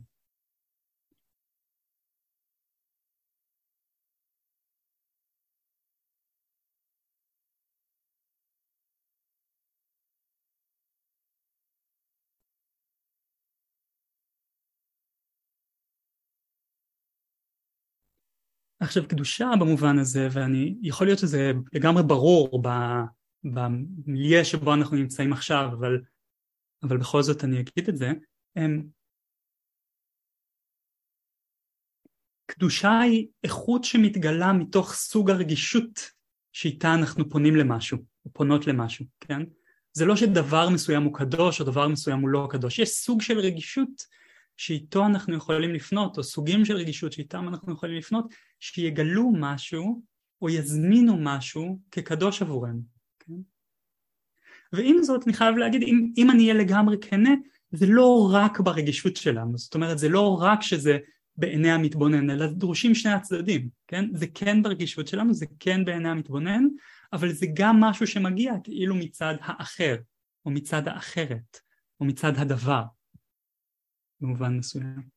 עכשיו קדושה במובן הזה, ואני, יכול להיות שזה לגמרי ברור במיליה שבו אנחנו נמצאים עכשיו, אבל, אבל בכל זאת אני אגיד את זה, הם, קדושה היא איכות שמתגלה מתוך סוג הרגישות שאיתה אנחנו פונים למשהו, או פונות למשהו, כן? זה לא שדבר מסוים הוא קדוש או דבר מסוים הוא לא קדוש, יש סוג של רגישות שאיתו אנחנו יכולים לפנות, או סוגים של רגישות שאיתם אנחנו יכולים לפנות, שיגלו משהו או יזמינו משהו כקדוש עבורנו. כן? ועם זאת אני חייב להגיד, אם, אם אני אהיה לגמרי כנה, זה לא רק ברגישות שלנו, זאת אומרת זה לא רק שזה בעיני המתבונן, אלא דרושים שני הצדדים, כן? זה כן ברגישות שלנו, זה כן בעיני המתבונן, אבל זה גם משהו שמגיע כאילו מצד האחר, או מצד האחרת, או מצד הדבר. במובן מסוים.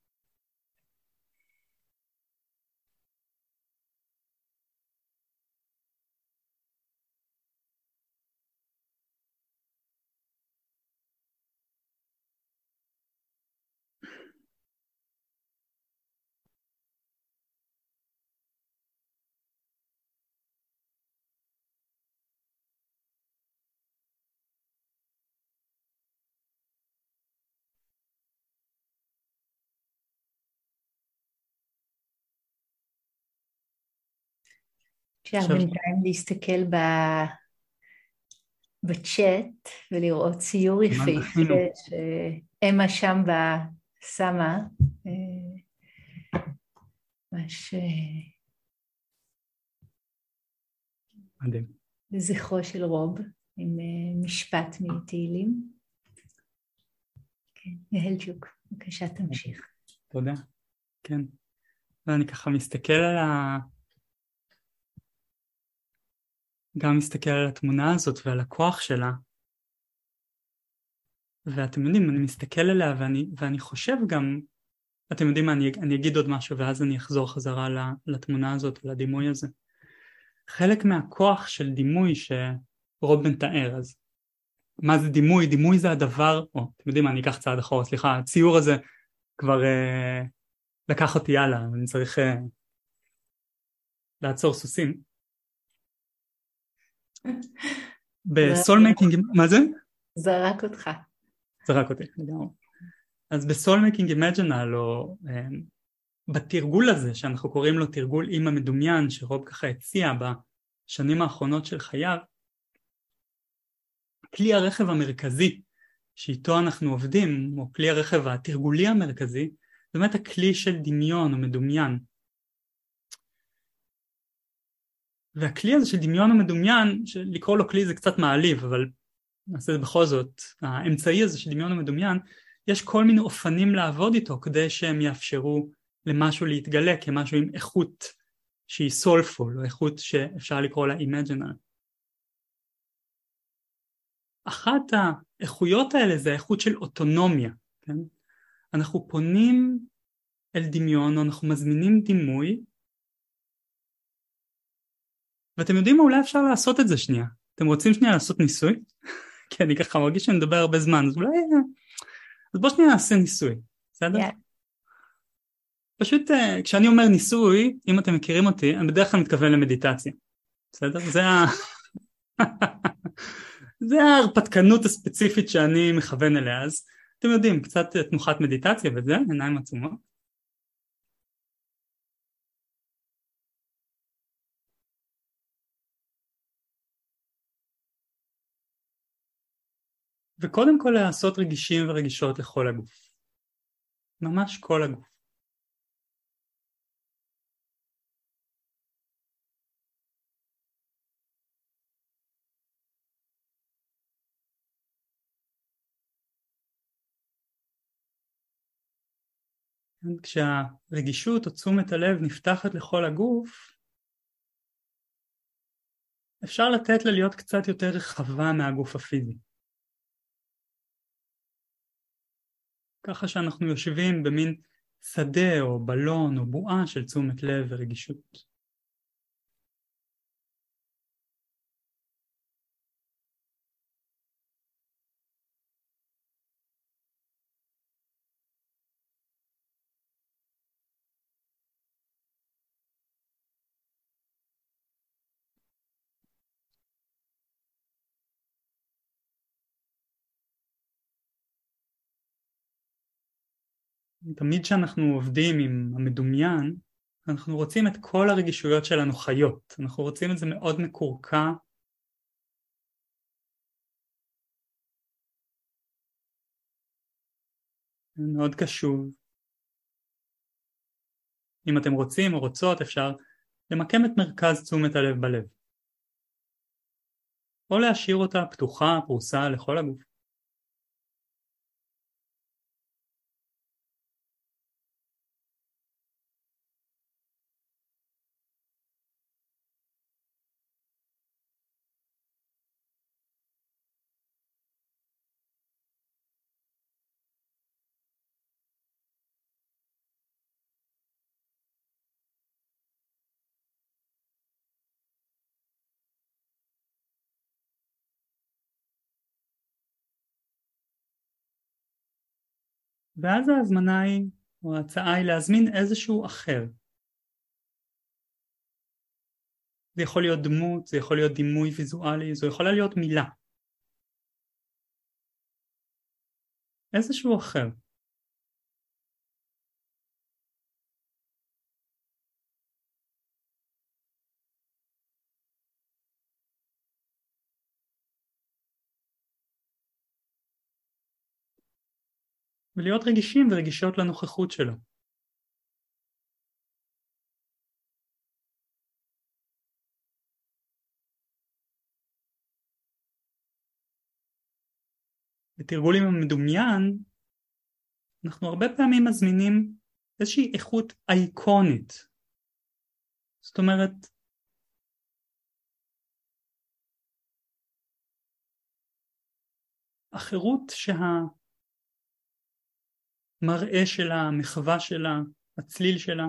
אפשר בינתיים להסתכל ב... בצ'אט ולראות ציור יפהפה שאמה שם שמה. ממש... מדהים. לזכרו של רוב, עם משפט מתהילים. כן, יהלצ'וק, בבקשה תמשיך. תודה. כן. ואני ככה מסתכל על ה... גם מסתכל על התמונה הזאת ועל הכוח שלה. ואתם יודעים, אני מסתכל עליה ואני, ואני חושב גם, אתם יודעים מה, אני, אני אגיד עוד משהו ואז אני אחזור חזרה לתמונה הזאת ולדימוי הזה. חלק מהכוח של דימוי שרוב מתאר, אז מה זה דימוי? דימוי זה הדבר, או אתם יודעים מה, אני אקח צעד אחורה, סליחה, הציור הזה כבר אה, לקח אותי הלאה, אני צריך אה, לעצור סוסים. ב Soul Making, מה זה? זרק אותך. זרק אותי, לגמרי. אז ב Soul Making Imaginal, או אה, בתרגול הזה, שאנחנו קוראים לו תרגול עם המדומיין, שרוב ככה הציע בשנים האחרונות של חייו, כלי הרכב המרכזי שאיתו אנחנו עובדים, או כלי הרכב התרגולי המרכזי, זה באמת הכלי של דמיון או מדומיין. והכלי הזה של דמיון המדומיין, לקרוא לו כלי זה קצת מעליב, אבל נעשה את זה בכל זאת, האמצעי הזה של דמיון המדומיין, יש כל מיני אופנים לעבוד איתו כדי שהם יאפשרו למשהו להתגלה כמשהו עם איכות שהיא soulful, או איכות שאפשר לקרוא לה imaginal. אחת האיכויות האלה זה האיכות של אוטונומיה, כן? אנחנו פונים אל דמיון או אנחנו מזמינים דימוי ואתם יודעים מה אולי אפשר לעשות את זה שנייה אתם רוצים שנייה לעשות ניסוי? כי אני ככה מרגיש שאני מדבר הרבה זמן אז אולי אז בוא שנייה נעשה ניסוי בסדר? Yeah. פשוט אה, כשאני אומר ניסוי אם אתם מכירים אותי אני בדרך כלל מתכוון למדיטציה בסדר? זה ה... זה ההרפתקנות הספציפית שאני מכוון אליה אז אתם יודעים קצת תנוחת מדיטציה וזה עיניים עצומות וקודם כל לעשות רגישים ורגישות לכל הגוף ממש כל הגוף כשהרגישות או תשומת הלב נפתחת לכל הגוף, אפשר לתת לה להיות קצת יותר רחבה מהגוף הפיזי. ככה שאנחנו יושבים במין שדה או בלון או בועה של תשומת לב ורגישות. תמיד כשאנחנו עובדים עם המדומיין, אנחנו רוצים את כל הרגישויות שלנו חיות, אנחנו רוצים את זה מאוד מקורקע מאוד קשוב. אם אתם רוצים או רוצות אפשר למקם את מרכז תשומת הלב בלב. או להשאיר אותה פתוחה, פרוסה לכל הגוף. ואז ההזמנה היא, או ההצעה היא להזמין איזשהו אחר. זה יכול להיות דמות, זה יכול להיות דימוי ויזואלי, זו יכולה להיות מילה. איזשהו אחר. ולהיות רגישים ורגישות לנוכחות שלו. בתרגול עם המדומיין אנחנו הרבה פעמים מזמינים איזושהי איכות אייקונית. זאת אומרת, החירות שהמראה שלה, המחווה שלה, הצליל שלה,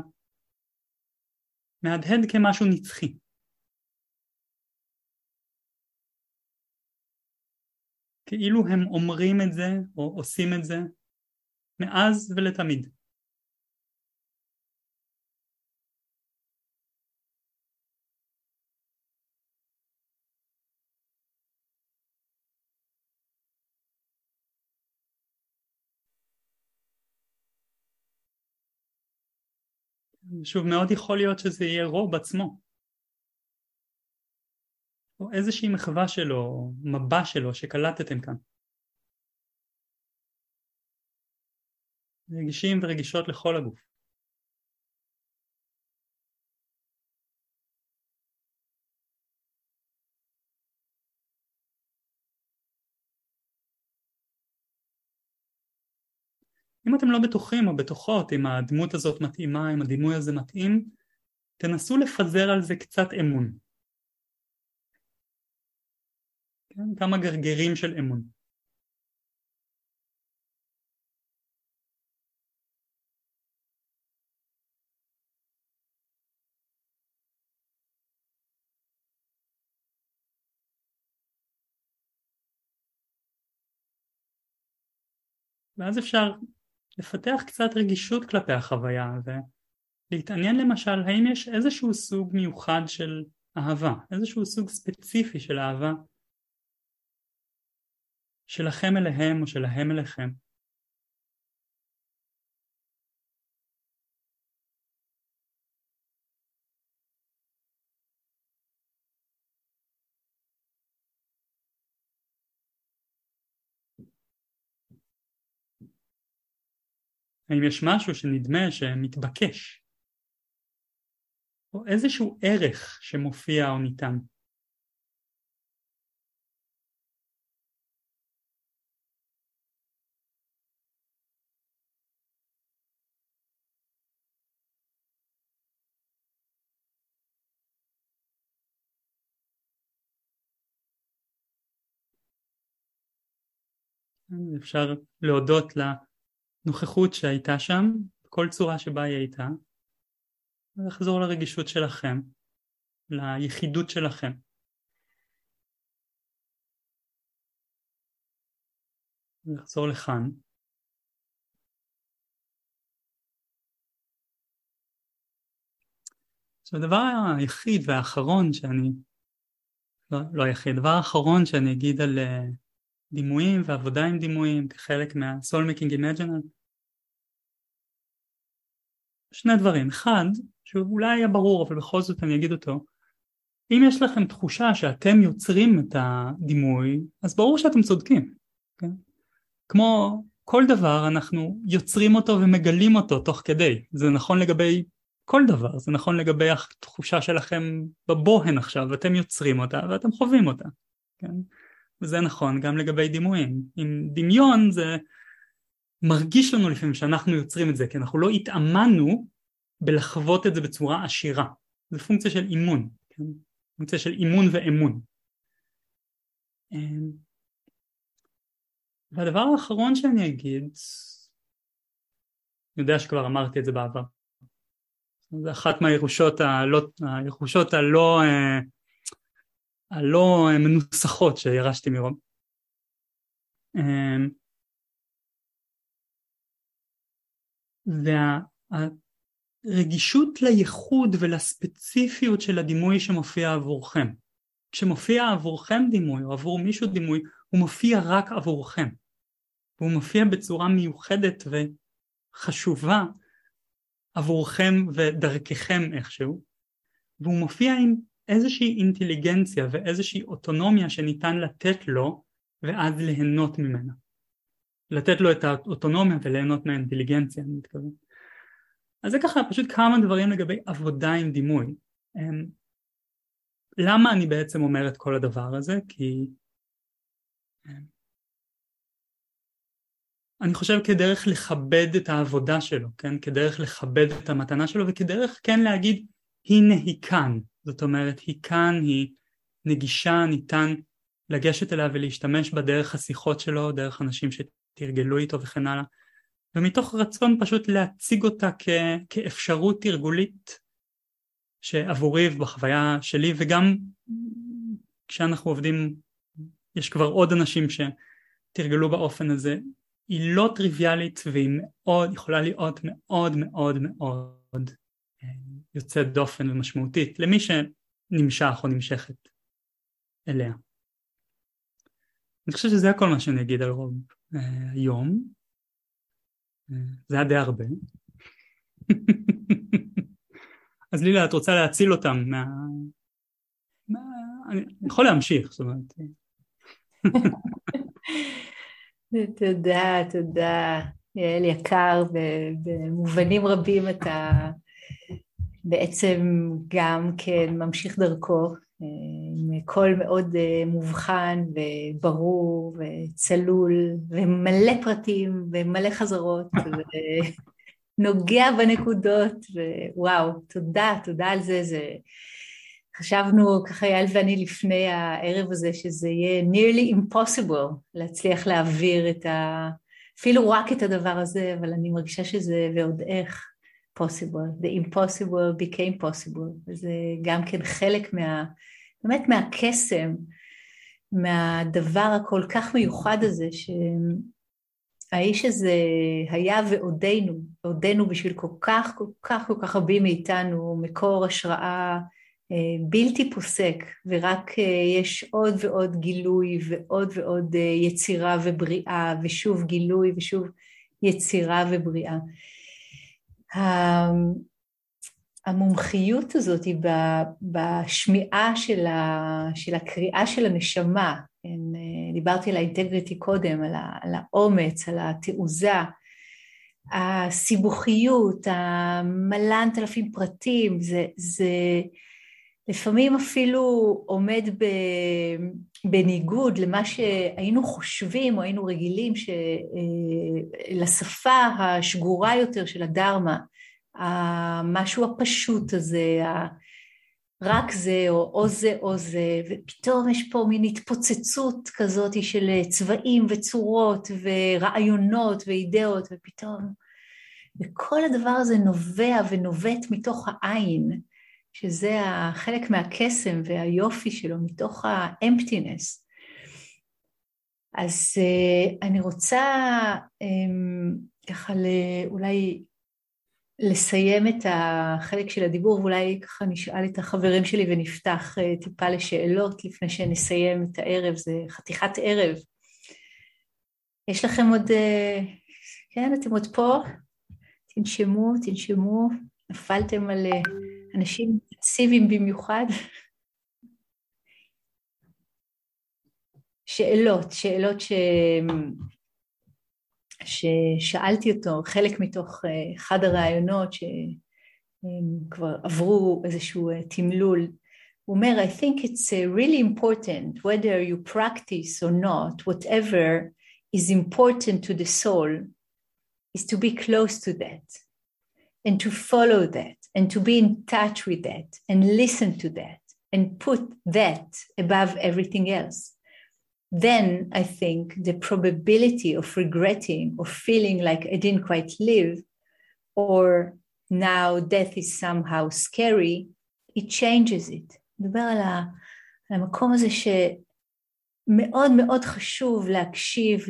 מהדהד כמשהו נצחי. כאילו הם אומרים את זה או עושים את זה מאז ולתמיד. שוב, מאוד יכול להיות שזה יהיה רוב עצמו. או איזושהי מחווה שלו, מבע שלו שקלטתם כאן. רגישים ורגישות לכל הגוף. אם אתם לא בטוחים או בטוחות אם הדמות הזאת מתאימה, אם הדימוי הזה מתאים, תנסו לפזר על זה קצת אמון. כן? כמה גרגרים של אמון. ואז אפשר לפתח קצת רגישות כלפי החוויה ולהתעניין למשל האם יש איזשהו סוג מיוחד של אהבה, איזשהו סוג ספציפי של אהבה שלכם אליהם או שלהם אליכם. האם יש משהו שנדמה שמתבקש? או איזשהו ערך שמופיע או ניתן? אפשר להודות לנוכחות שהייתה שם, בכל צורה שבה היא הייתה, ולחזור לרגישות שלכם, ליחידות שלכם. לחזור לכאן. עכשיו הדבר היחיד והאחרון שאני, לא, לא היחיד, הדבר האחרון שאני אגיד על uh, דימויים ועבודה עם דימויים כחלק מה-soul making imaginal שני דברים, אחד שאולי היה ברור אבל בכל זאת אני אגיד אותו אם יש לכם תחושה שאתם יוצרים את הדימוי אז ברור שאתם צודקים כן? כמו כל דבר אנחנו יוצרים אותו ומגלים אותו תוך כדי זה נכון לגבי כל דבר זה נכון לגבי התחושה שלכם בבוהן עכשיו אתם יוצרים אותה ואתם חווים אותה כן? וזה נכון גם לגבי דימויים. עם דמיון זה מרגיש לנו לפעמים שאנחנו יוצרים את זה, כי אנחנו לא התאמנו בלחוות את זה בצורה עשירה. זה פונקציה של אימון, כן? פונקציה של אימון ואמון. אמ, והדבר האחרון שאני אגיד, אני יודע שכבר אמרתי את זה בעבר, זה אחת מהירושות הלא, הירושות הלא אה, הלא מנוסחות שירשתי מרוב. והרגישות לייחוד ולספציפיות של הדימוי שמופיע עבורכם. כשמופיע עבורכם דימוי או עבור מישהו דימוי הוא מופיע רק עבורכם. והוא מופיע בצורה מיוחדת וחשובה עבורכם ודרככם איכשהו והוא מופיע עם איזושהי אינטליגנציה ואיזושהי אוטונומיה שניתן לתת לו ואז ליהנות ממנה. לתת לו את האוטונומיה וליהנות מהאינטליגנציה, אני מתכוון. אז זה ככה פשוט כמה דברים לגבי עבודה עם דימוי. אמ, למה אני בעצם אומר את כל הדבר הזה? כי אמ, אני חושב כדרך לכבד את העבודה שלו, כן? כדרך לכבד את המתנה שלו וכדרך כן להגיד הנה היא כאן, זאת אומרת היא כאן, היא נגישה, ניתן לגשת אליה ולהשתמש בה דרך השיחות שלו, דרך אנשים שתרגלו איתו וכן הלאה, ומתוך רצון פשוט להציג אותה כ- כאפשרות תרגולית שעבורי ובחוויה שלי וגם כשאנחנו עובדים, יש כבר עוד אנשים שתרגלו באופן הזה, היא לא טריוויאלית והיא מאוד, יכולה להיות מאוד מאוד מאוד אה, יוצאת דופן ומשמעותית למי שנמשך או נמשכת אליה. אני חושב שזה הכל מה שאני אגיד על רוב היום. Uh, זה היה די הרבה. אז לילה, את רוצה להציל אותם מה... מה... אני יכול להמשיך, זאת אומרת. תודה, תודה. יעל יקר, במובנים רבים אתה בעצם גם כן ממשיך דרכו, עם קול מאוד אה, מובחן וברור וצלול ומלא פרטים ומלא חזרות ונוגע בנקודות ווואו, תודה, תודה על זה, זה... חשבנו ככה יעל ואני לפני הערב הזה שזה יהיה nearly impossible להצליח להעביר את ה... אפילו רק את הדבר הזה, אבל אני מרגישה שזה ועוד איך possible, the impossible became possible, וזה גם כן חלק מה... באמת מהקסם, מהדבר הכל כך מיוחד הזה, שהאיש הזה היה ועודנו, עודנו בשביל כל כך כל כך כל כך רבים מאיתנו, מקור השראה אה, בלתי פוסק, ורק אה, יש עוד ועוד גילוי ועוד ועוד אה, יצירה ובריאה, ושוב גילוי ושוב יצירה ובריאה. המומחיות הזאת היא בשמיעה של, ה, של הקריאה של הנשמה, כן, דיברתי על האינטגריטי קודם, על, ה, על האומץ, על התעוזה, הסיבוכיות, המלנת אלפים פרטים, זה, זה לפעמים אפילו עומד ב, בניגוד למה שהיינו חושבים או היינו רגילים לשפה השגורה יותר של הדרמה. המשהו הפשוט הזה, רק זה או או זה או זה, ופתאום יש פה מין התפוצצות כזאת של צבעים וצורות ורעיונות ואידאות, ופתאום, וכל הדבר הזה נובע ונובט מתוך העין, שזה חלק מהקסם והיופי שלו, מתוך האמפטינס. אז uh, אני רוצה um, ככה אולי לסיים את החלק של הדיבור, ואולי ככה נשאל את החברים שלי ונפתח אה, טיפה לשאלות לפני שנסיים את הערב, זה חתיכת ערב. יש לכם עוד, אה, כן, אתם עוד פה? תנשמו, תנשמו, נפלתם על אה, אנשים אינטנסיביים במיוחד. שאלות, שאלות ש... ששאלתי אותו, חלק מתוך אה, אחד הראיונות שכבר עברו איזשהו אה, תמלול, הוא אומר, I think it's uh, really important whether you practice or not, whatever is important to the soul is to be close to that and to follow that and to be in touch with that and listen to that and put that above everything else. then I think the probability of regretting or feeling like I didn't quite live, or now death is somehow scary, it changes it. נדבר על, ה, על המקום הזה שמאוד מאוד חשוב להקשיב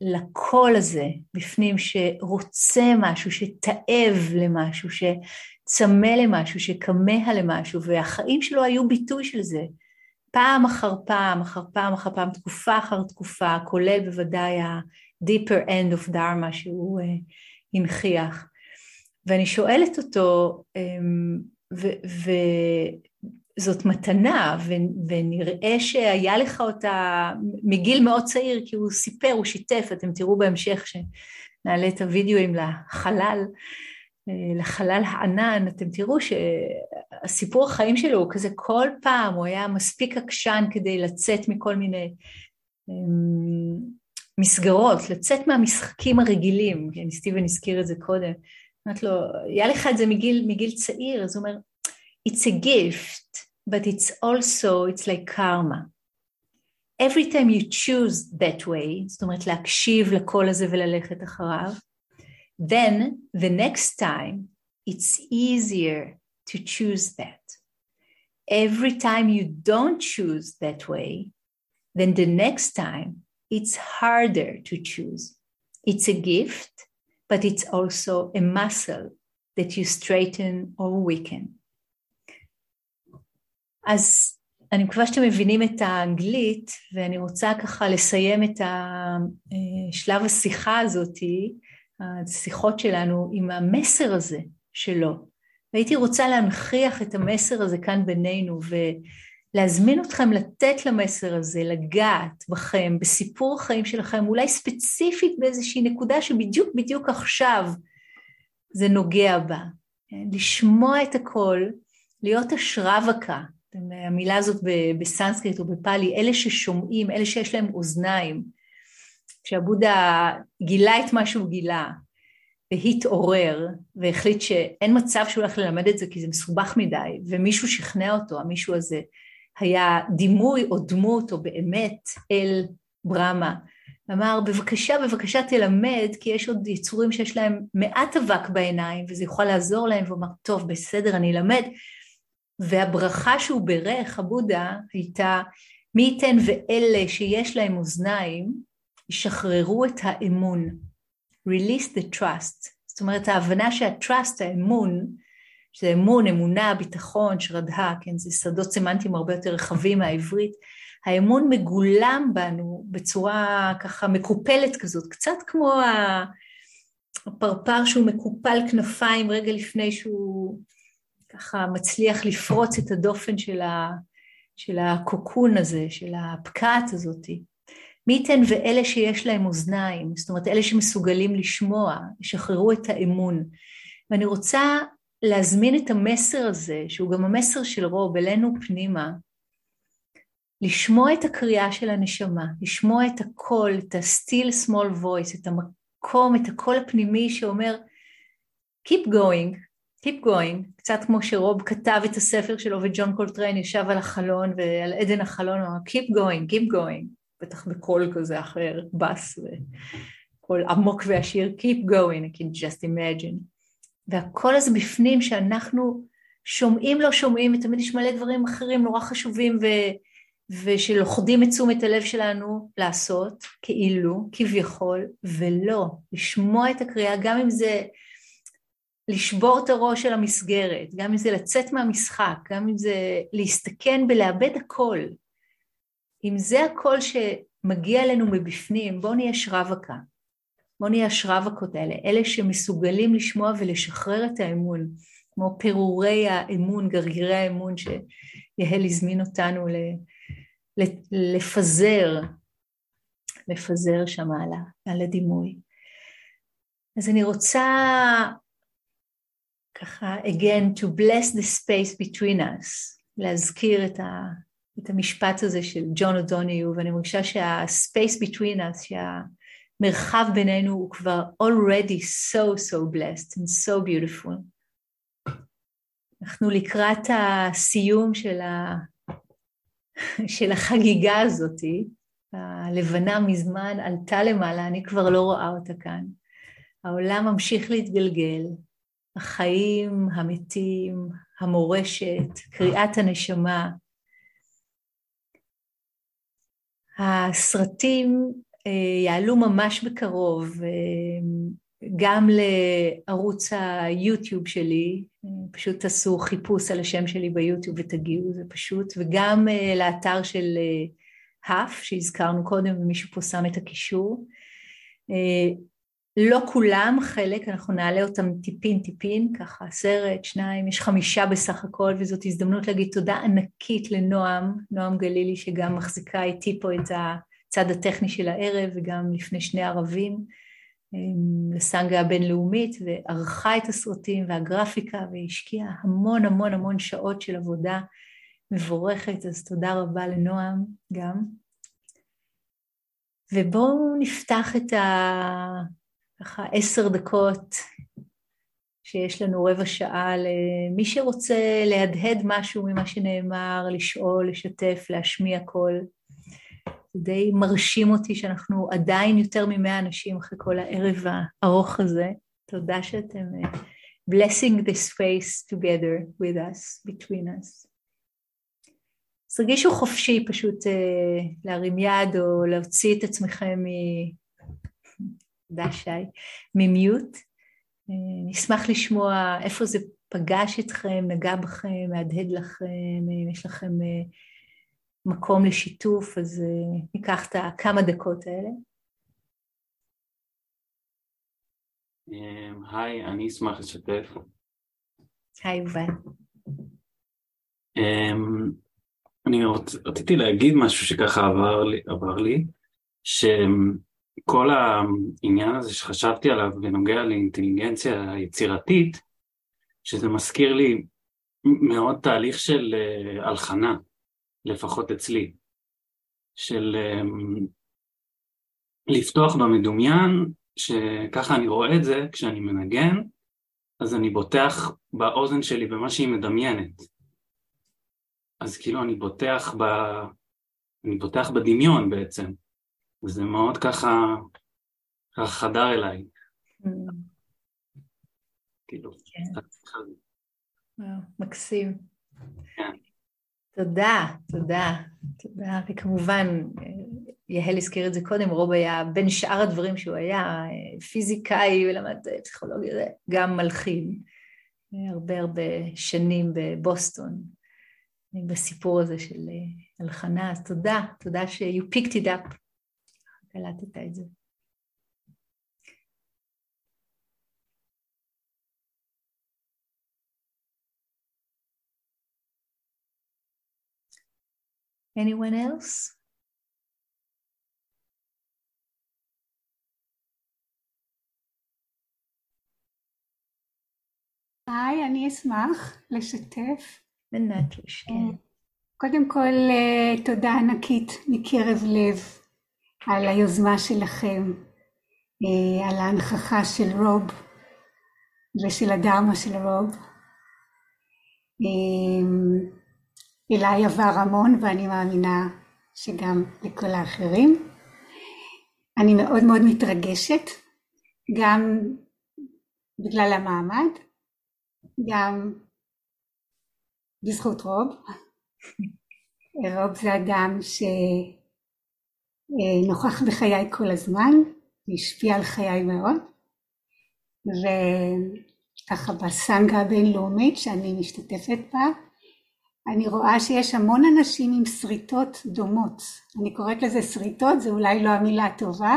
לקול הזה בפנים שרוצה משהו, שתאב למשהו, שצמא למשהו, שכמה למשהו, והחיים שלו היו ביטוי של זה. פעם אחר פעם, אחר פעם אחר פעם, תקופה אחר תקופה, כולל בוודאי ה-deeper end of dharma שהוא uh, הנכיח. ואני שואלת אותו, um, זאת מתנה, ו- ונראה שהיה לך אותה מגיל מאוד צעיר, כי הוא סיפר, הוא שיתף, אתם תראו בהמשך שנעלה את הוידאוים לחלל, לחלל הענן, אתם תראו שהסיפור החיים שלו הוא כזה כל פעם, הוא היה מספיק עקשן כדי לצאת מכל מיני אמ, מסגרות, לצאת מהמשחקים הרגילים, כן, סטיבן הזכיר את זה קודם, אמרת לו, היה לך את זה מגיל, מגיל צעיר, אז הוא אומר, it's a gift, but it's also, it's like karma. Every time you choose that way, זאת אומרת להקשיב לקול הזה וללכת אחריו, then the next time it's easier to choose that. Every time you don't choose that way, then the next time it's harder to choose. It's a gift, but it's also a muscle that you straighten or weaken. אז אני מקווה שאתם מבינים את האנגלית, ואני רוצה ככה לסיים את שלב השיחה הזאתי, השיחות שלנו, עם המסר הזה שלו. והייתי רוצה להנכיח את המסר הזה כאן בינינו, ולהזמין אתכם לתת למסר הזה, לגעת בכם, בסיפור החיים שלכם, אולי ספציפית באיזושהי נקודה שבדיוק בדיוק עכשיו זה נוגע בה. לשמוע את הכל, להיות אשרווקה, המילה הזאת בסנסקריט או בפאלי, אלה ששומעים, אלה שיש להם אוזניים. כשהבודה גילה את מה שהוא גילה והתעורר והחליט שאין מצב שהוא הולך ללמד את זה כי זה מסובך מדי ומישהו שכנע אותו, המישהו הזה היה דימוי או דמות או באמת אל ברמה, אמר בבקשה בבקשה תלמד כי יש עוד יצורים שיש להם מעט אבק בעיניים וזה יכול לעזור להם. והוא אמר טוב בסדר אני אלמד והברכה שהוא בירך, הבודה, הייתה מי ייתן ואלה שיש להם אוזניים, ישחררו את האמון. release the trust. זאת אומרת, ההבנה שה-trust, האמון, שזה אמון, אמונה, ביטחון, שרדה, כן, זה שדות סמנטיים הרבה יותר רחבים מהעברית, האמון מגולם בנו בצורה ככה מקופלת כזאת, קצת כמו הפרפר שהוא מקופל כנפיים רגע לפני שהוא ככה מצליח לפרוץ את הדופן של, ה, של הקוקון הזה, של הפקעת הזאתי. מי ייתן ואלה שיש להם אוזניים, זאת אומרת אלה שמסוגלים לשמוע, ישחררו את האמון. ואני רוצה להזמין את המסר הזה, שהוא גם המסר של רוב, אלינו פנימה, לשמוע את הקריאה של הנשמה, לשמוע את הקול, את ה-still small voice, את המקום, את הקול הפנימי שאומר, keep going, Keep going, קצת כמו שרוב כתב את הספר שלו וג'ון קולטריין ישב על החלון ועל אדן החלון, הוא אמר Keep going, keep going, בטח בקול כזה אחר, בס וקול עמוק ועשיר, Keep going, I can just imagine. והקול הזה בפנים שאנחנו שומעים לא שומעים, ותמיד יש מלא דברים אחרים נורא חשובים ו... ושלוכדים את תשומת הלב שלנו לעשות, כאילו, כביכול, ולא, לשמוע את הקריאה, גם אם זה לשבור את הראש של המסגרת, גם אם זה לצאת מהמשחק, גם אם זה להסתכן בלאבד הכל. אם זה הכל שמגיע אלינו מבפנים, בואו נהיה שרווקה. בואו נהיה השרווקות האלה, אלה שמסוגלים לשמוע ולשחרר את האמון, כמו פירורי האמון, גרגירי האמון שיהל הזמין אותנו לפזר, לפזר שם על, על הדימוי. אז אני רוצה ככה, again, to bless the space between us, להזכיר את, ה, את המשפט הזה של ג'ון אודוניו, ואני מרגישה שה-space between us, שהמרחב בינינו הוא כבר already so so blessed and so beautiful. אנחנו לקראת הסיום של, ה... של החגיגה הזאתי, הלבנה מזמן עלתה למעלה, אני כבר לא רואה אותה כאן. העולם ממשיך להתגלגל, החיים, המתים, המורשת, קריאת הנשמה. הסרטים אה, יעלו ממש בקרוב, אה, גם לערוץ היוטיוב שלי, אה, פשוט תעשו חיפוש על השם שלי ביוטיוב ותגיעו, זה פשוט, וגם לאתר של האף שהזכרנו קודם, ומישהו פה שם את הקישור. לא כולם, חלק, אנחנו נעלה אותם טיפין טיפין, ככה סרט, שניים, יש חמישה בסך הכל, וזאת הזדמנות להגיד תודה ענקית לנועם, נועם גלילי, שגם מחזיקה איתי פה את הצד הטכני של הערב, וגם לפני שני ערבים, אמ, לסנגה הבינלאומית, וערכה את הסרטים והגרפיקה, והשקיעה המון המון המון שעות של עבודה מבורכת, אז תודה רבה לנועם גם. ובואו נפתח את ה... ככה עשר דקות שיש לנו רבע שעה למי שרוצה להדהד משהו ממה שנאמר, לשאול, לשתף, להשמיע קול. זה די מרשים אותי שאנחנו עדיין יותר ממאה אנשים אחרי כל הערב הארוך הזה. תודה שאתם uh, blessing the space together with us, between us. אז תרגישו חופשי פשוט uh, להרים יד או להוציא את עצמכם. תודה שי, ממיוט. אה, נשמח לשמוע איפה זה פגש אתכם, נגע בכם, מהדהד לכם, אם יש לכם אה, מקום לשיתוף, אז אה, ניקח את הכמה דקות האלה. היי, אני אשמח לשתף. היי, יובל. אני רציתי להגיד משהו שככה עבר לי, עבר לי ש... כל העניין הזה שחשבתי עליו בנוגע לאינטליגנציה יצירתית, שזה מזכיר לי מאוד תהליך של uh, הלחנה, לפחות אצלי, של um, לפתוח במדומיין, שככה אני רואה את זה כשאני מנגן, אז אני בוטח באוזן שלי במה שהיא מדמיינת. אז כאילו אני בוטח ב... אני בוטח בדמיון בעצם. וזה מאוד ככה, ככה חדר אליי. Mm. כאילו, כן. מקסים. כן. תודה, תודה, תודה, וכמובן, יהל הזכיר את זה קודם, רוב היה, בין שאר הדברים שהוא היה, פיזיקאי ולמד פסיכולוגיה, גם מלחין, הרבה הרבה שנים בבוסטון, בסיפור הזה של הלחנה, אז תודה, תודה ש- you picked it up. קלטת את זה. Anyone else? היי, אני אשמח לשתף. בנטוש, כן. קודם כל, אה, תודה ענקית מקרב לב על היוזמה שלכם, אה, על ההנכחה של רוב ושל הדרמה של רוב. אה, אליי עבר המון ואני מאמינה שגם לכל האחרים. אני מאוד מאוד מתרגשת, גם בגלל המעמד, גם בזכות רוב. רוב זה אדם ש... נוכח בחיי כל הזמן, והשפיע על חיי מאוד, וככה בסנגה הבינלאומית שאני משתתפת בה, אני רואה שיש המון אנשים עם שריטות דומות. אני קוראת לזה שריטות, זה אולי לא המילה הטובה,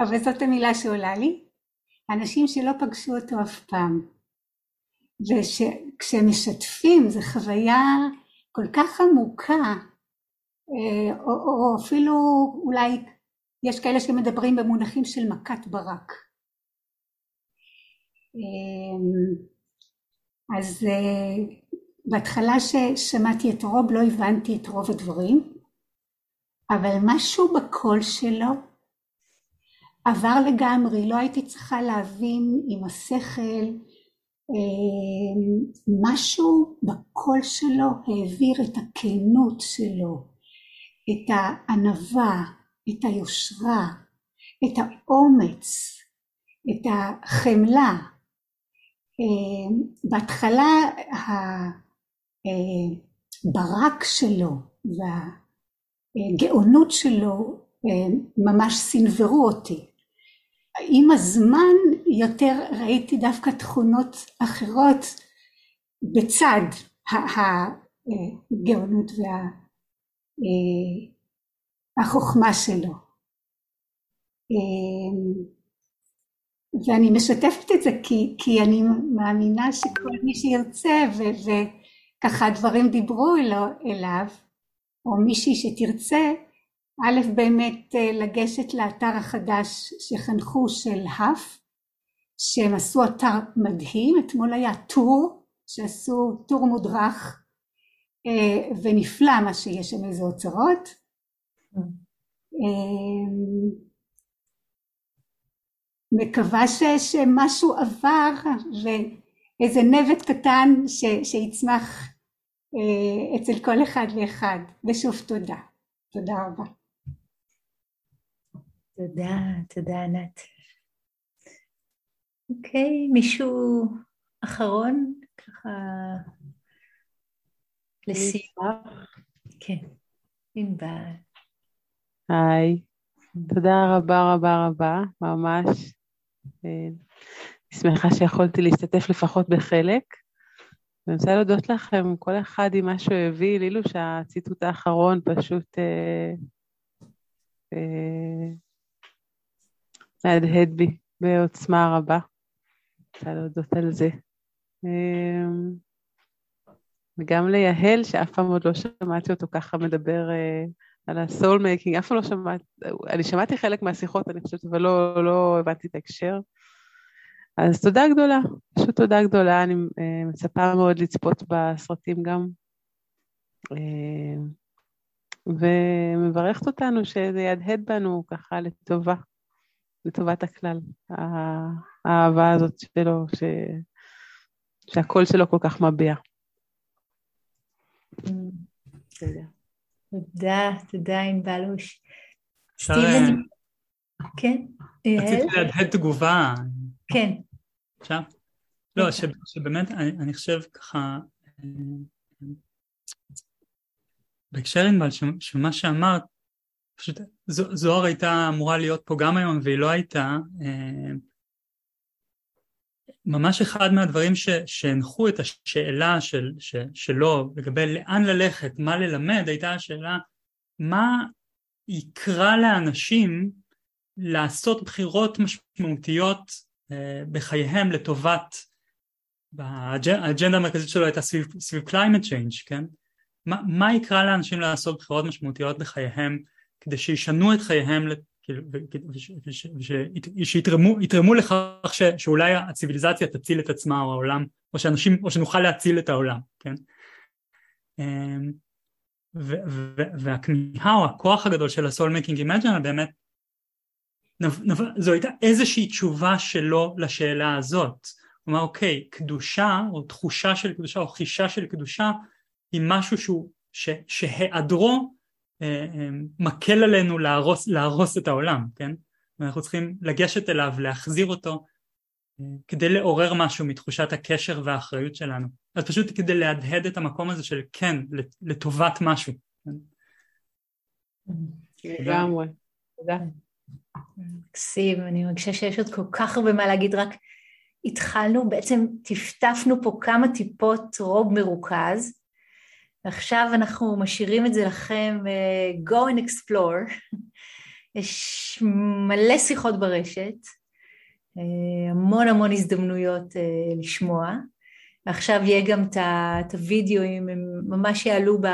אבל זאת המילה שעולה לי. אנשים שלא פגשו אותו אף פעם. וכשהם משתפים, זו חוויה כל כך עמוקה, או, או אפילו אולי יש כאלה שמדברים במונחים של מכת ברק. אה, אז אה, בהתחלה ששמעתי את רוב לא הבנתי את רוב הדברים, אבל משהו בקול שלו עבר לגמרי, לא הייתי צריכה להבין עם השכל, משהו בקול שלו העביר את הכנות שלו, את הענווה, את היושרה, את האומץ, את החמלה. אה, בהתחלה הברק שלו והגאונות שלו אה, ממש סנוורו אותי. עם הזמן יותר ראיתי דווקא תכונות אחרות בצד הגאונות וה... אה, החוכמה שלו. אה, ואני משתפת את זה כי, כי אני מאמינה שכל מי שירצה ו, וככה הדברים דיברו אלו, אליו או מישהי שתרצה א' באמת אה, לגשת לאתר החדש שחנכו של האף שהם עשו אתר מדהים אתמול היה טור שעשו טור מודרך ונפלא מה שיש שם איזה אוצרות. אה, מקווה ש, שמשהו עבר ואיזה נבט קטן ש, שיצמח אה, אצל כל אחד ואחד. ושוב תודה. תודה רבה. תודה תודה ענת. אוקיי מישהו אחרון? ככה לסיום כן ענבל היי תודה רבה רבה רבה ממש אני שמחה שיכולתי להשתתף לפחות בחלק. ואני רוצה להודות לכם, כל אחד עם מה שהוא הביא, לילו שהציטוט האחרון פשוט אה, אה, מהדהד בי בעוצמה רבה. רוצה להודות על זה. אה, וגם ליהל, שאף פעם עוד לא שמעתי אותו ככה מדבר אה, על ה Soul Making, אף פעם לא שמעתי, אני שמעתי חלק מהשיחות, אני חושבת, אבל לא, לא הבנתי את ההקשר. אז תודה גדולה, פשוט תודה גדולה, אני uh, מצפה מאוד לצפות בסרטים גם, uh, ומברכת אותנו שזה יהדהד בנו ככה לטובה, לטובת הכלל, האהבה הזאת שלו, ש... שהקול שלו כל כך מביע. תודה. תודה, תודה ענבלוש. סטיבן. כן, רציתי להדהד תגובה. כן. עכשיו? לא, שבאמת, אני חושב ככה, בהקשר ענבל, של מה שאמרת, פשוט זוהר הייתה אמורה להיות פה גם היום והיא לא הייתה, ממש אחד מהדברים שהנחו את השאלה של, ש, שלו לגבי לאן ללכת, מה ללמד, הייתה השאלה מה יקרא לאנשים לעשות בחירות משמעותיות uh, בחייהם לטובת, האג'נדה המרכזית שלו הייתה סביב, סביב climate change, כן? מה, מה יקרא לאנשים לעשות בחירות משמעותיות בחייהם כדי שישנו את חייהם כאילו, שיתרמו לכך שאולי הציוויליזציה תציל את עצמה או העולם, או שאנשים, או שנוכל להציל את העולם, כן? אמ, והכמיהה או הכוח הגדול של ה Soul Making Imaginal באמת זו הייתה איזושהי תשובה שלו לשאלה הזאת. אמר אוקיי, קדושה או תחושה של קדושה או חישה של קדושה היא משהו שהוא, שהיעדרו מקל עלינו להרוס, להרוס את העולם, כן? ואנחנו צריכים לגשת אליו, להחזיר אותו, אה, כדי לעורר משהו מתחושת הקשר והאחריות שלנו. אז פשוט כדי להדהד את המקום הזה של כן, לטובת משהו. כן? לגמרי, תודה. מקסים, אני מרגישה שיש עוד כל כך הרבה מה להגיד, רק התחלנו, בעצם טפטפנו פה כמה טיפות רוב מרוכז, ועכשיו אנחנו משאירים את זה לכם, uh, go and explore. יש מלא שיחות ברשת, uh, המון המון הזדמנויות uh, לשמוע. ועכשיו יהיה גם את הווידאוים, הם ממש יעלו ב,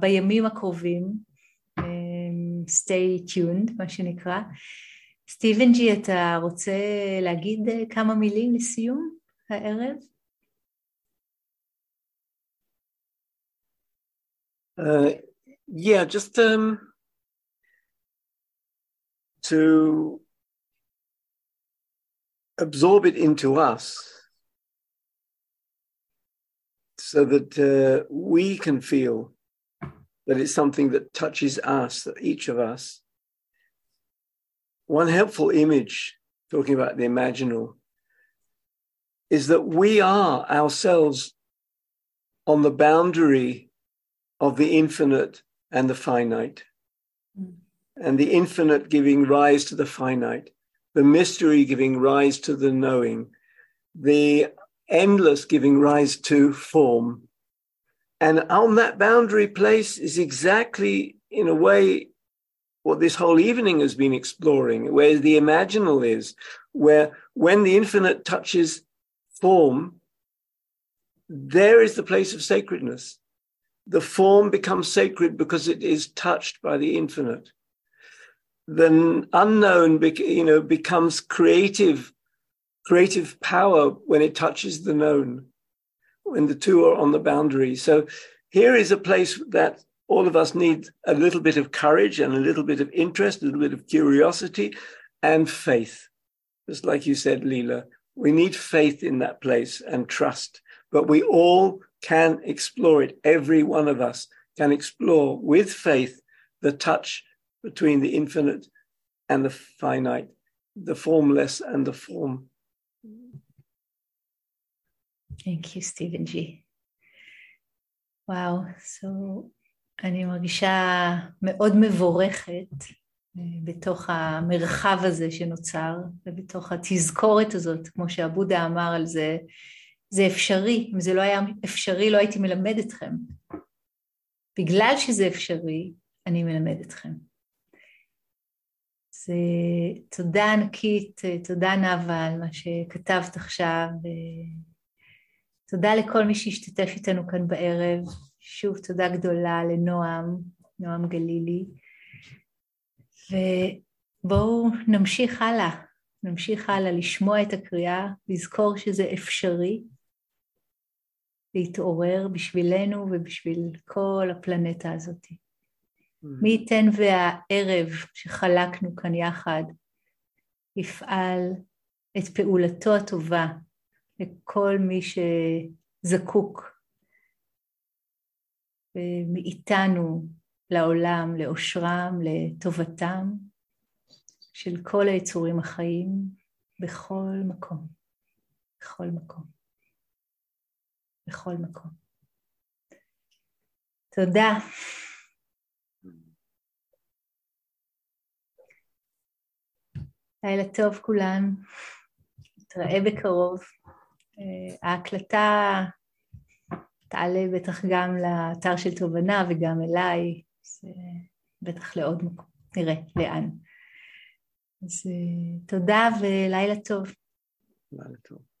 בימים הקרובים. stay tuned, מה שנקרא. סטיבן ג'י, אתה רוצה להגיד כמה מילים לסיום הערב? Uh, yeah, just um, to absorb it into us so that uh, we can feel that it's something that touches us, that each of us. One helpful image, talking about the imaginal, is that we are ourselves on the boundary of the infinite and the finite. Mm. And the infinite giving rise to the finite, the mystery giving rise to the knowing, the endless giving rise to form. And on that boundary place is exactly, in a way, what this whole evening has been exploring, where the imaginal is, where when the infinite touches form, there is the place of sacredness. The form becomes sacred because it is touched by the infinite. The unknown, you know, becomes creative, creative power when it touches the known, when the two are on the boundary. So here is a place that all of us need a little bit of courage and a little bit of interest, a little bit of curiosity and faith. Just like you said, Leela, we need faith in that place and trust, but we all can explore it. Every one of us can explore with faith the touch between the infinite and the finite, the formless and the form. Thank you, Stephen G. וואו, so אני מרגישה מאוד מבורכת בתוך המרחב הזה שנוצר, ובתוך התזכורת הזאת, כמו שעבודה אמר על זה, זה אפשרי, אם זה לא היה אפשרי לא הייתי מלמד אתכם. בגלל שזה אפשרי, אני מלמד אתכם. אז תודה ענקית, תודה נאוה על מה שכתבת עכשיו, תודה לכל מי שהשתתף איתנו כאן בערב, שוב תודה גדולה לנועם, נועם גלילי. ובואו נמשיך הלאה, נמשיך הלאה לשמוע את הקריאה, לזכור שזה אפשרי להתעורר בשבילנו ובשביל כל הפלנטה הזאת. Mm. מי ייתן והערב שחלקנו כאן יחד יפעל את פעולתו הטובה לכל מי שזקוק מאיתנו לעולם, לאושרם, לטובתם של כל היצורים החיים בכל מקום, בכל מקום, בכל מקום. תודה. לילה טוב כולן, נתראה בקרוב. אה, ההקלטה תעלה בטח גם לאתר של תובנה וגם אליי, אז בטח לעוד מקום, נראה לאן. אז תודה ולילה טוב. לילה טוב.